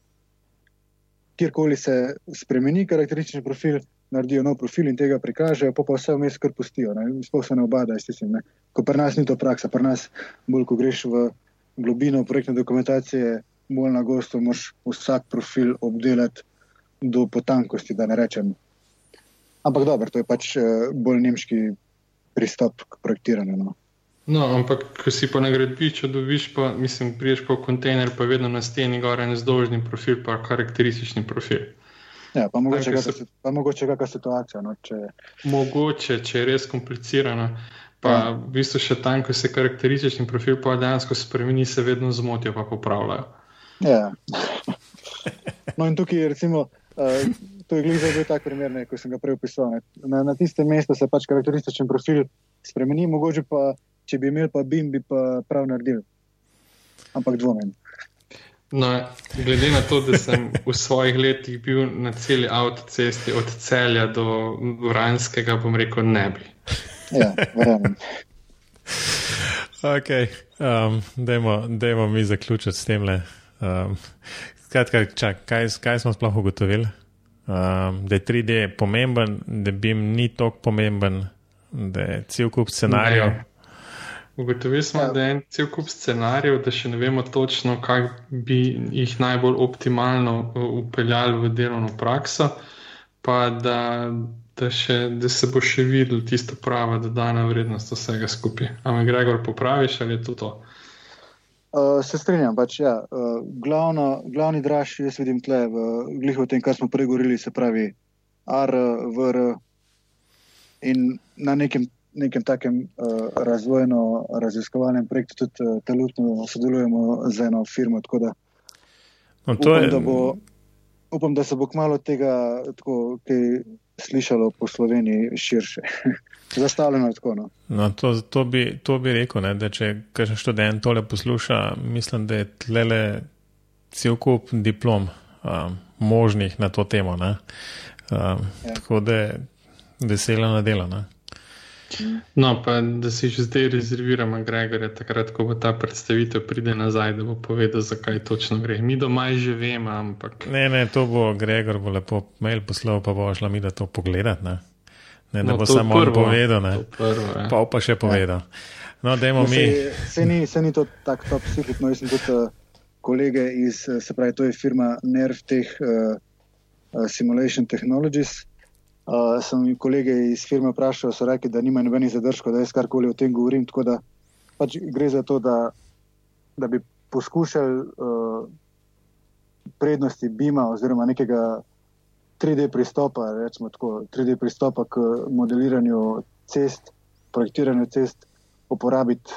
kjerkoli se spremeni karakteristični profil, naredijo nov profil in tega prikažejo, pa pa vse vmes kar pustijo. Sploh se ne obada, istim, ne. ko pri nas ni to praksa, pri nas bolj, ko greš v globino projektne dokumentacije, bolj na gosto, moš vsak profil obdelati do potankosti, da ne rečem. Ampak dobro, to je pač eh, bolj nemški pristop k projektiranju. No. No, ampak, ko si pa na gradbišču, dobiš pa, mislim, priješ pa v kontejner, pa vedno na steni gore en zdolžni profil, pa karakteristični profil. Ja, pa mogoče, kakšna, se... pa mogoče situacija. No, če... Mogoče, če je res komplicirano. Pa ja. v bistvu še tam, ko se karakteristični profil pa dejansko spremeni, se vedno zmotijo, pa popravljajo. Ja. No, in tukaj, recimo, uh, to je glede za tak primer, ne, ko sem ga prej opisal. Na, na tistem mestu se pač karakterističen profil spremeni, mogoče pa, če bi imel pa BIM, bi pa prav naredil. Ampak dvomim. No, glede na to, da sem v svojih letih bil na celi avtocesti od celja do Vranskega, bom rekel, ne bi. Ja, verjamem. ok, um, dajmo mi zaključiti s tem. Um, skratka, čak, kaj, kaj smo sploh ugotovili? Um, da je 3D pomemben, da bi jim ni tako pomemben, da je cel kup scenarijev. Ugotovili smo, ja. da je en cel kup scenarijev, da še ne vemo točno, kako bi jih najbolj optimalno upeljali v delovno prakso, pa da da, še, da se bo še videl tisto pravo, dodana vrednost vsega skupaj. Ampak, Gregor, popraviš ali je to to? Uh, se strinjam, pač, ja. uh, glavno, glavni draž, jaz vidim tle v glihu o tem, kar smo prej govorili, se pravi R, VR in na nekem, nekem takem uh, razvojno-raziskovalnem projektu tudi uh, trenutno sodelujemo z eno firmo. Da, no, upam, je... da bo, upam, da se bo kmalo tega tako, kaj slišalo po Sloveniji širše. Zastavljeno je tako. No. No, to, to, bi, to bi rekel, ne, da če kažem študent tole posluša, mislim, da je tlele cel kup diplom um, možnih na to temo. Um, ja. Tako da je veselo na delo. Ne. No, pa da si že zdaj rezerviramo Gregorja, takrat, ko bo ta predstavitev pride nazaj, da bo povedal, zakaj točno gre. Mi doma že vemo, ampak. Ne, ne, to bo Gregor bo lepo mail poslal, pa bo šla mi da to pogledat. Ne, ne da no, bo samo on povedal, ne. Prvo, ja. Pa pa še povedal. No, dajmo no, mi. Se, se, ni, se ni to tako top secret, no, jaz sem tudi uh, kolege iz, uh, se pravi, to je firma Nerv teh uh, uh, Simulation Technologies. Uh, sem jim kolege iz firme vprašal, so rekli, da nima nobenih zadržkov, da jaz karkoli o tem govorim. Tako da pač gre za to, da, da bi poskušali uh, prednosti BIM-a oziroma nekega 3D pristopa, recimo tako, 3D pristopa k modeliranju cest, projektiranju cest, uporabiti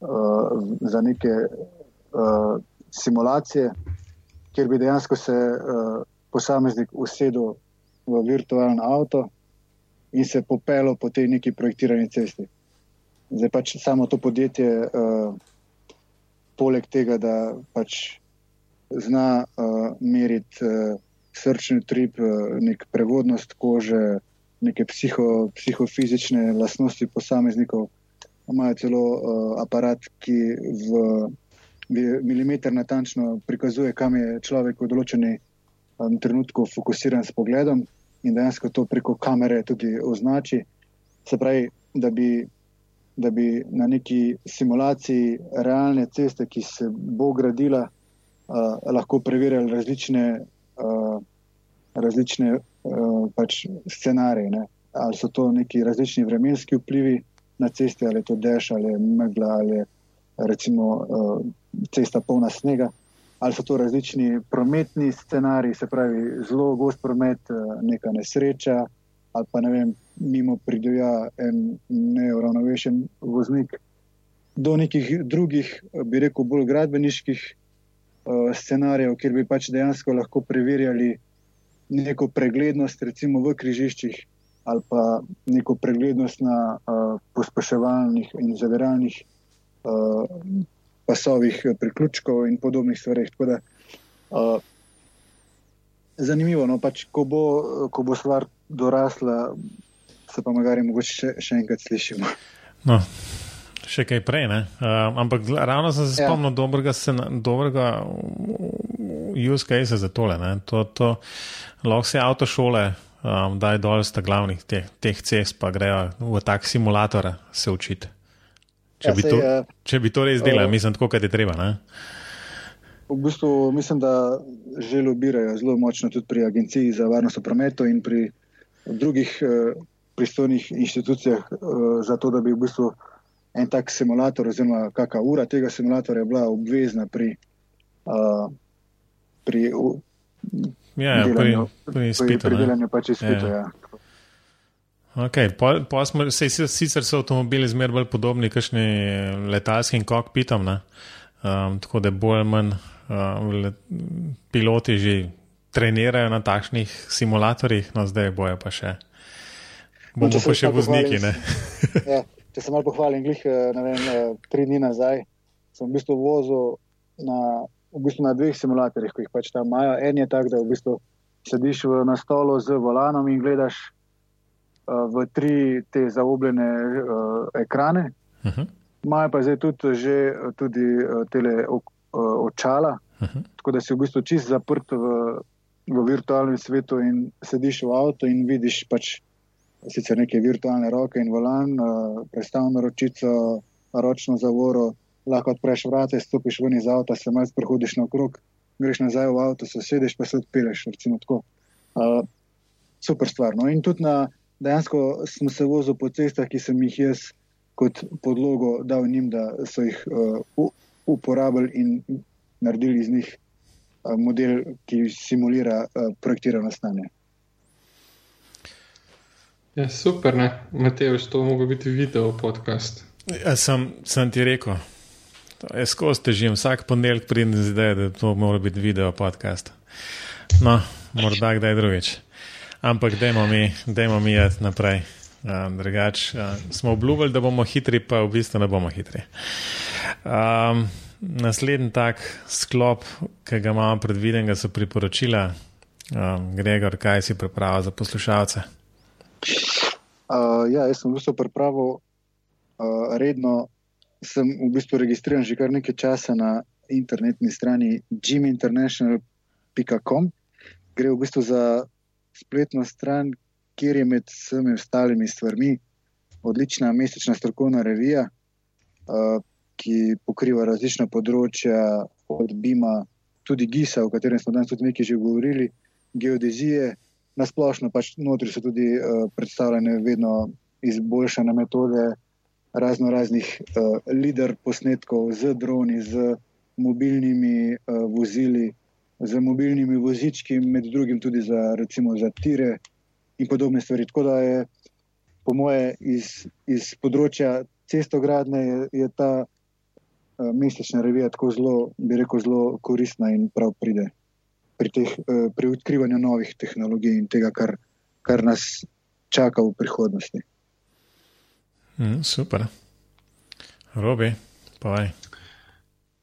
uh, za neke uh, simulacije, kjer bi dejansko se uh, posameznik usedel v virtualno avto in se popelo po tej neki projektirani cesti. Zdaj pač samo to podjetje, uh, poleg tega, da pač zna uh, meriti uh, srčni trip, uh, nek prevodnost kože, neke psiho, psihofizične lastnosti posameznikov, imajo celo uh, aparat, ki v, v milimeter natančno prikazuje, kam je človek v določeni um, trenutku fokusiran s pogledom in dejansko to preko kamere tudi označi. Se pravi, da bi, da bi na neki simulaciji realne ceste, ki se bo gradila, uh, lahko preverjali različne, uh, različne uh, pač scenarije. Ne? Ali so to neki različni vremenski vplivi na ceste, ali je to dež, ali je megla, ali je recimo uh, cesta polna snega ali so to različni prometni scenariji, se pravi zelo gost promet, eh, neka nesreča, ali pa ne vem, mimo pridoja en neuravnovešen voznik, do nekih drugih, bi rekel, bolj gradbeniških uh, scenarijev, kjer bi pač dejansko lahko preverjali neko preglednost, recimo v križiščih, ali pa neko preglednost na uh, pospeševalnih in zaviralnih uh, pasovih priključkov in podobnih stvareh. Da, uh, zanimivo, no, pač, ko, bo, ko bo stvar dorasla, se pa magari mogoče še, še enkrat slišimo. No. Še kaj prej, uh, ampak ravno sem se ja. spomnil dobrega, dobrega use case za tole. To, to, lahko se avtošole um, daj dol z glavnih teh, teh cest, pa grejo v tak simulator se učiti. Če, ja, sej, uh, če bi to res delali, uh, mislim, tako, kot je treba. Ne? V bistvu mislim, da že lobirajo zelo močno tudi pri Agenciji za varnost v prometu in pri drugih uh, pristojnih inštitucijah, uh, za to, da bi v bistvu en tak simulator, oziroma kakšna ura tega simulatorja bila obvezna pri. Uh, pri Ja, ja, pri, pri izpitu. Pri delanju pač izpitu, ja. ja. Okay, po, po smo, sej, sicer so avtomobili zmeraj bolj podobni kakšni letalskim kokpitom, um, tako da bolj manj um, le, piloti že trenirajo na takšnih simulatorjih, no zdaj bojo pa še. Bomo no, pa še vozniki. Ja, če se malo pohvalim, glih, eh, ne vem, eh, tri dni nazaj sem v bistvu vozil na v bistvu na dveh simulatorjih, ki jih pač tam imajo. En je tak, da v bistvu sediš v, na stolu z volanom in gledaš v tri te zaobljene uh, ekrane. Uh mhm. -huh. Imajo pa zdaj tudi, že, tudi uh, tele očala, uh mhm. -huh. tako da si v bistvu čist zaprt v, v virtualnem svetu in sediš v avtu in vidiš pač. Sicer neke virtualne roke in volan, predstavljeno ročico, ročno zavoro, lahko odpreš vrata, stopiš ven iz avta, se malo prehodiš naokrog, greš nazaj v avto, se sediš, pa se odpeleš. Uh, super stvar. No? In tudi na, dejansko sem se vozil po cestah, ki sem jih jaz kot podlogo dal njim, da so jih uh, uporabili in naredili iz njih uh, model, ki simulira uh, projektirano stanje. Ja, super, ne? Matej, to mogo biti video podcast. Ja, sem, sem ti rekel. Jaz skozi težim, vsak ponedeljek pridem z idejo, da to mora biti video podcast. No, morda kdaj drugič. Ampak dajmo mi, dajmo mi jeti naprej. Um, drugač, um, smo obljubili, da bomo hitri, pa v bistvu ne bomo hitri. Um, naslednji tak sklop, ki ga imamo predviden, so priporočila. Um, Gregor, kaj si pripravil za poslušalce? Uh, ja, jaz sem v bistvu pripravil uh, redno sem v bistvu registriran že kar nekaj časa na internetni strani gyminternational.com. Gre v bistvu za spletno stran, kjer je med vsemi ostalimi stvarmi odlična mesečna strokovna revija, uh, ki pokriva različna področja, od Bima, tudi GISA, o katerem smo danes tudi nekaj že govorili, geodezije. Na splošno pač notri so tudi uh, predstavljene vedno izboljšane metode razno raznih uh, lider posnetkov z droni, z mobilnimi uh, vozili, z mobilnimi vozički, med drugim tudi za, recimo, za tire in podobne stvari. Tako da je, po moje, iz, iz področja cestogradne je, je ta uh, mesečna revija tako zelo, bi rekel, zelo koristna in prav pride pri, teh, uh, pri odkrivanju novih tehnologij in tega, kar, kar nas čaka v prihodnosti. Mm, super. Robi, pa vaj.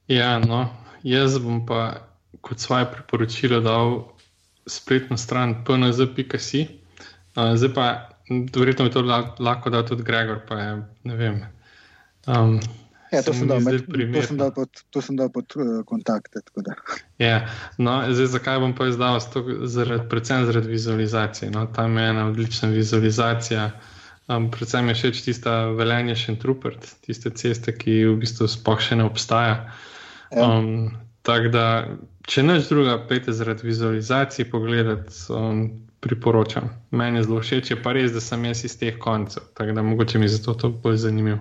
Ja, no, jaz bom pa kot svoje priporočilo dal spletno stran pnz.si. Uh, zdaj pa, verjetno bi to lahko dal tudi Gregor, pa je, ne vem. Um, Ja, to, sem dal, med, to sem dal pod, to sem dal pod uh, kontakte. Ja, no, zdaj, zakaj bom pa izdal? Zaradi, predvsem zaradi vizualizacije. No, tam je ena odlična vizualizacija. Um, predvsem je všeč tista velenje še trupert, tiste ceste, ki v bistvu sploh še ne obstaja. Ja. Um, Tako da, če neč druga, pejte zaradi vizualizacije pogledati, um, priporočam. Meni je zelo všeč, je pa res, da sem jaz iz teh koncev, tako da mogoče mi je zato to bolj zanimivo.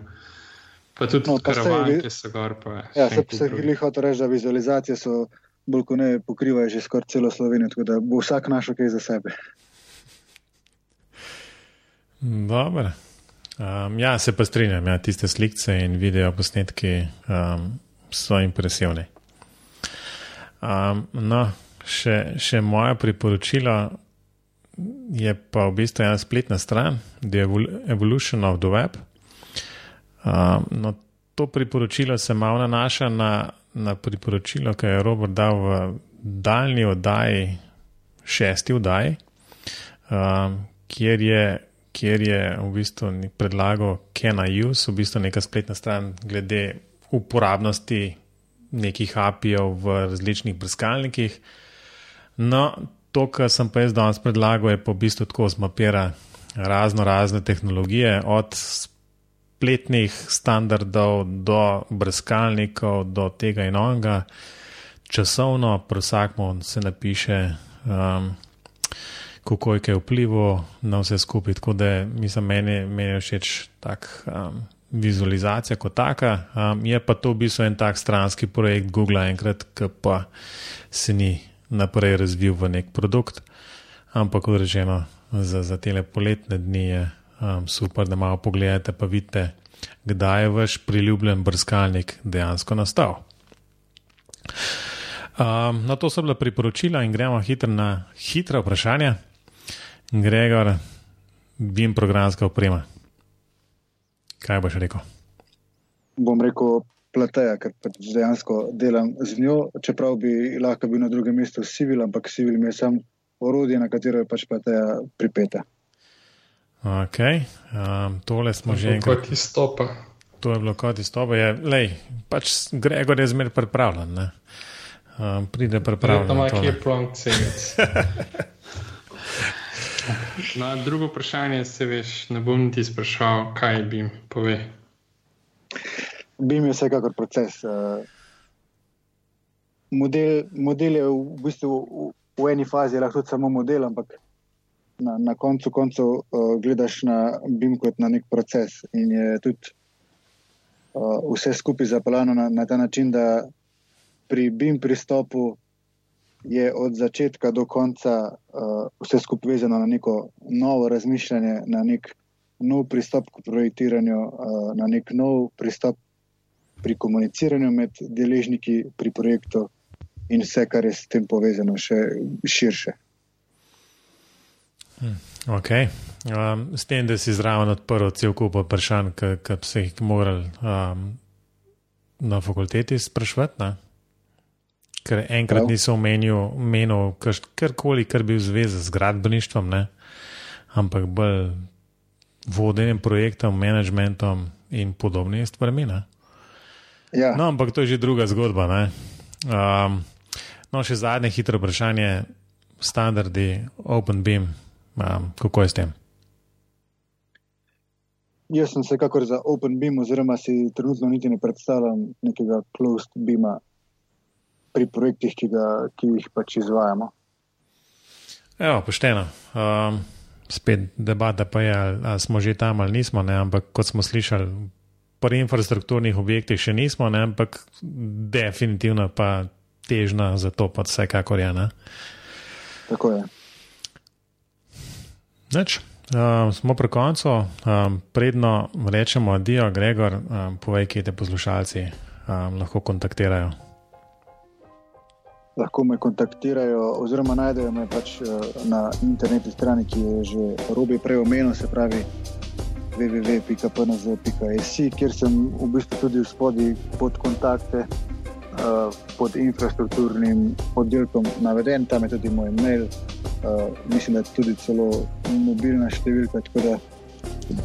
Pa tudi no, karavan, ki so gor. Ja, se pa se jih hoče reči, da vizualizacije so bolj kot ne pokrivajo že skoraj celo Slovenijo, tako da bo vsak našel kaj za sebe. Dobro. Um, ja, se pa strinjam, ja, tiste slike in video posnetki um, so impresivni. Um, no, še, še moja priporočila, je pa v bistvu ena spletna stran, The Evolution of the Web. Um, no, to priporočilo se malo nanaša na, na priporočilo, ki je Robert dal v daljni oddaji, šesti oddaji, um, kjer, je, kjer je v bistvu predlagal Can I Use, v bistvu neka spletna stran glede uporabnosti nekih API-jev v različnih brskalnikih. No, to, kar sem pa jaz danes predlagal, je pa v bistvu tako zmapira razno razne tehnologije, od spletnih standardov do brskalnikov, do tega in onega, časovno, prosakmo se napiše, um, kako je kaj vplivo na vse skupaj. Tako da mislim, meni, meni je všeč tak. Um, Vizualizacija kot taka, um, je pa to v bistvu en tak stranski projekt Google, enkrat, ki pa se ni naprej razvil v nek produkt. Ampak, kot rečeno, za, za te poletne dni je um, super, da malo pogledate, pa vidite, kdaj je vaš priljubljen brskalnik dejansko nastal. Um, na to so bila priporočila in gremo hitro na hitre vprašanja. Gregor, bim programska oprema. Kaj boš rekel? Bom rekel plateja, ker pač dejansko delam z njo, čeprav bi lahko bil na drugem mestu civil, ampak civil mi je sam orodje, na katero je pač plateja pripeta. Ok, um, tole smo že enkrat. Kot izstopa. To je bilo kot izstopa. Je, lej, pač Gregor je zmer pripravljen. Um, pride pripravljen. Tam je plonk cenec. Na drugo vprašanje se veš, ne bom ti sprašal, kaj bi jim povedal. BIM je vsekakor proces. Uh, model, model je v bistvu v, v eni fazi lahko samo model, ampak na, na koncu koncev uh, gledaš na BIM kot na nek proces. In je tudi uh, vse skupaj zapeljano na, na ta način, da pri BIM pristopu je od začetka do konca uh, vse skupaj vezano na neko novo razmišljanje, na nek nov pristop k projektiranju, uh, na nek nov pristop pri komuniciranju med deležniki pri projektu in vse, kar je s tem povezano, še širše. Hmm, ok. Um, s tem, da si zraven odprl cel kup vprašanj, ki bi se jih morali um, na fakulteti sprašvati. Ker enkrat ja. nisem omenil karkoli, kar bi v zvezi z gradbeništvom, ne? ampak bolj vodenjem projektov, managementom in podobnimi stvarmi. Ja. No, ampak to je že druga zgodba. Um, no, še zadnje hitro vprašanje, standardi OpenBeam, um, kako je s tem? Jaz sem vsekakor za OpenBeam, oziroma si trenutno niti ne predstavljam nekega closed beama pri projektih, ki, ga, ki jih pač izvajamo. Ja, pošteno. Um, spet debata pa je, ali smo že tam ali nismo, ne? ampak kot smo slišali, pri infrastrukturnih objektih še nismo, ne, ampak definitivno pa težna za to, pa vsekakor je. Ne. Tako je. Neč, um, smo pri koncu, um, predno rečemo, adijo, Gregor, um, povej, kje te poslušalci um, lahko kontaktirajo. Lahko me kontaktirajo, oziroma najdejo me pač na internetni strani, ki je že robi prej omenil, se pravi www.pnz.js, kjer sem v bistvu tudi v spodnji pod kontakte, uh, pod infrastrukturnim oddelkom naveden, tam je tudi moj mail, uh, mislim, da je tudi celo mobilna številka, tako da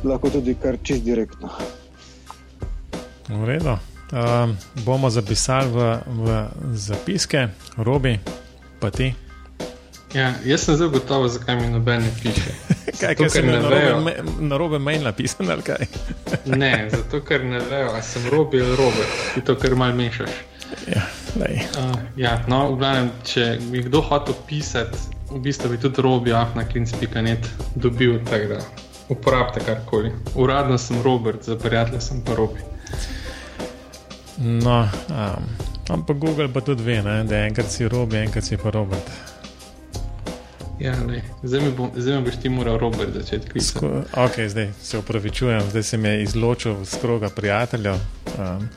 lahko tudi kar čist direktno. V redu. Um, bomo zapisali v, v zapiske, robi, pa ti. Ja, jaz sem zelo gotov, zakaj mi noben ne piše. kaj, zato, ker ne vejo. Na robe mail napisan ali kaj? ne, zato ker ne vejo, ali sem robi ali robe, ti to kar mal mešaš. Ja, uh, ja, no, v glavnem, če bi kdo hotel pisati, v bistvu bi tudi robi na klinc.net dobil, tako da uporabite karkoli. Uradno sem Robert, za prijatelje sem pa robi. No, um, ampak Google pa tudi ve, ne, da enkrat si robi, enkrat si pa Robert. Ja, zdaj, mi bo, zdaj mi boš ti moral Robert začeti pisati. Okay, zdaj se upravičujem, zdaj se mi je izločil z kroga prijateljev. Um,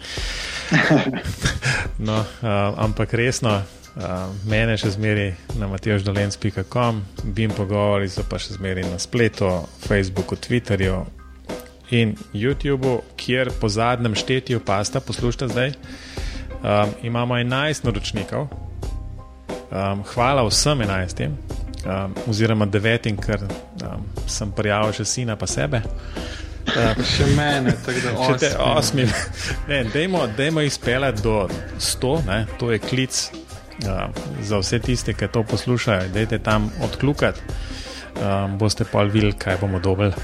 no, um, ampak resno, Uh, mene še zmeri na mateoždolens.com, bim pogovori so pa še zmeri na spletu, Facebooku, Twitterju in YouTubu, kjer po zadnjem štetju pasta, poslušajte zdaj, um, imamo 11 naročnikov. Um, hvala vsem 11, um, oziroma 9, ker um, sem prijavil še sina pa sebe. Uh, še mene, tako da še te osmi. Ne, dejmo, dejmo izpeljati do 100, ne, to je klic uh, za vse tiste, ki to poslušajo, da je tam odklukati, um, boste pa videli, kaj bomo dobili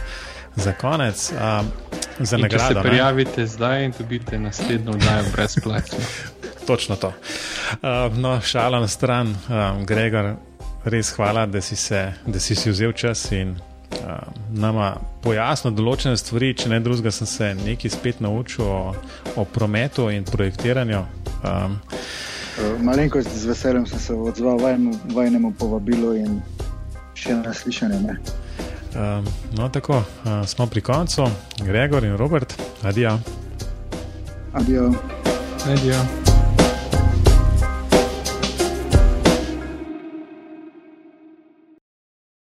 za konec. Um, za in nagrado. Če se prijavite ne? zdaj in dobite naslednjo oddajo brezplačno. Točno to. Uh, no, šala na stran, um, Gregor, res hvala, da si, se, da si si vzel čas in uh, nama pojasnil določene stvari. Če ne drugega, sem se nekaj spet naučil o, o prometu in projektiranju. Um, malenkost z veseljem sem se odzval vajnemu povabilu in še na slišanje. Um, no, tako uh, smo pri koncu, Gregor in Robert, adijo. Adijo. adijo.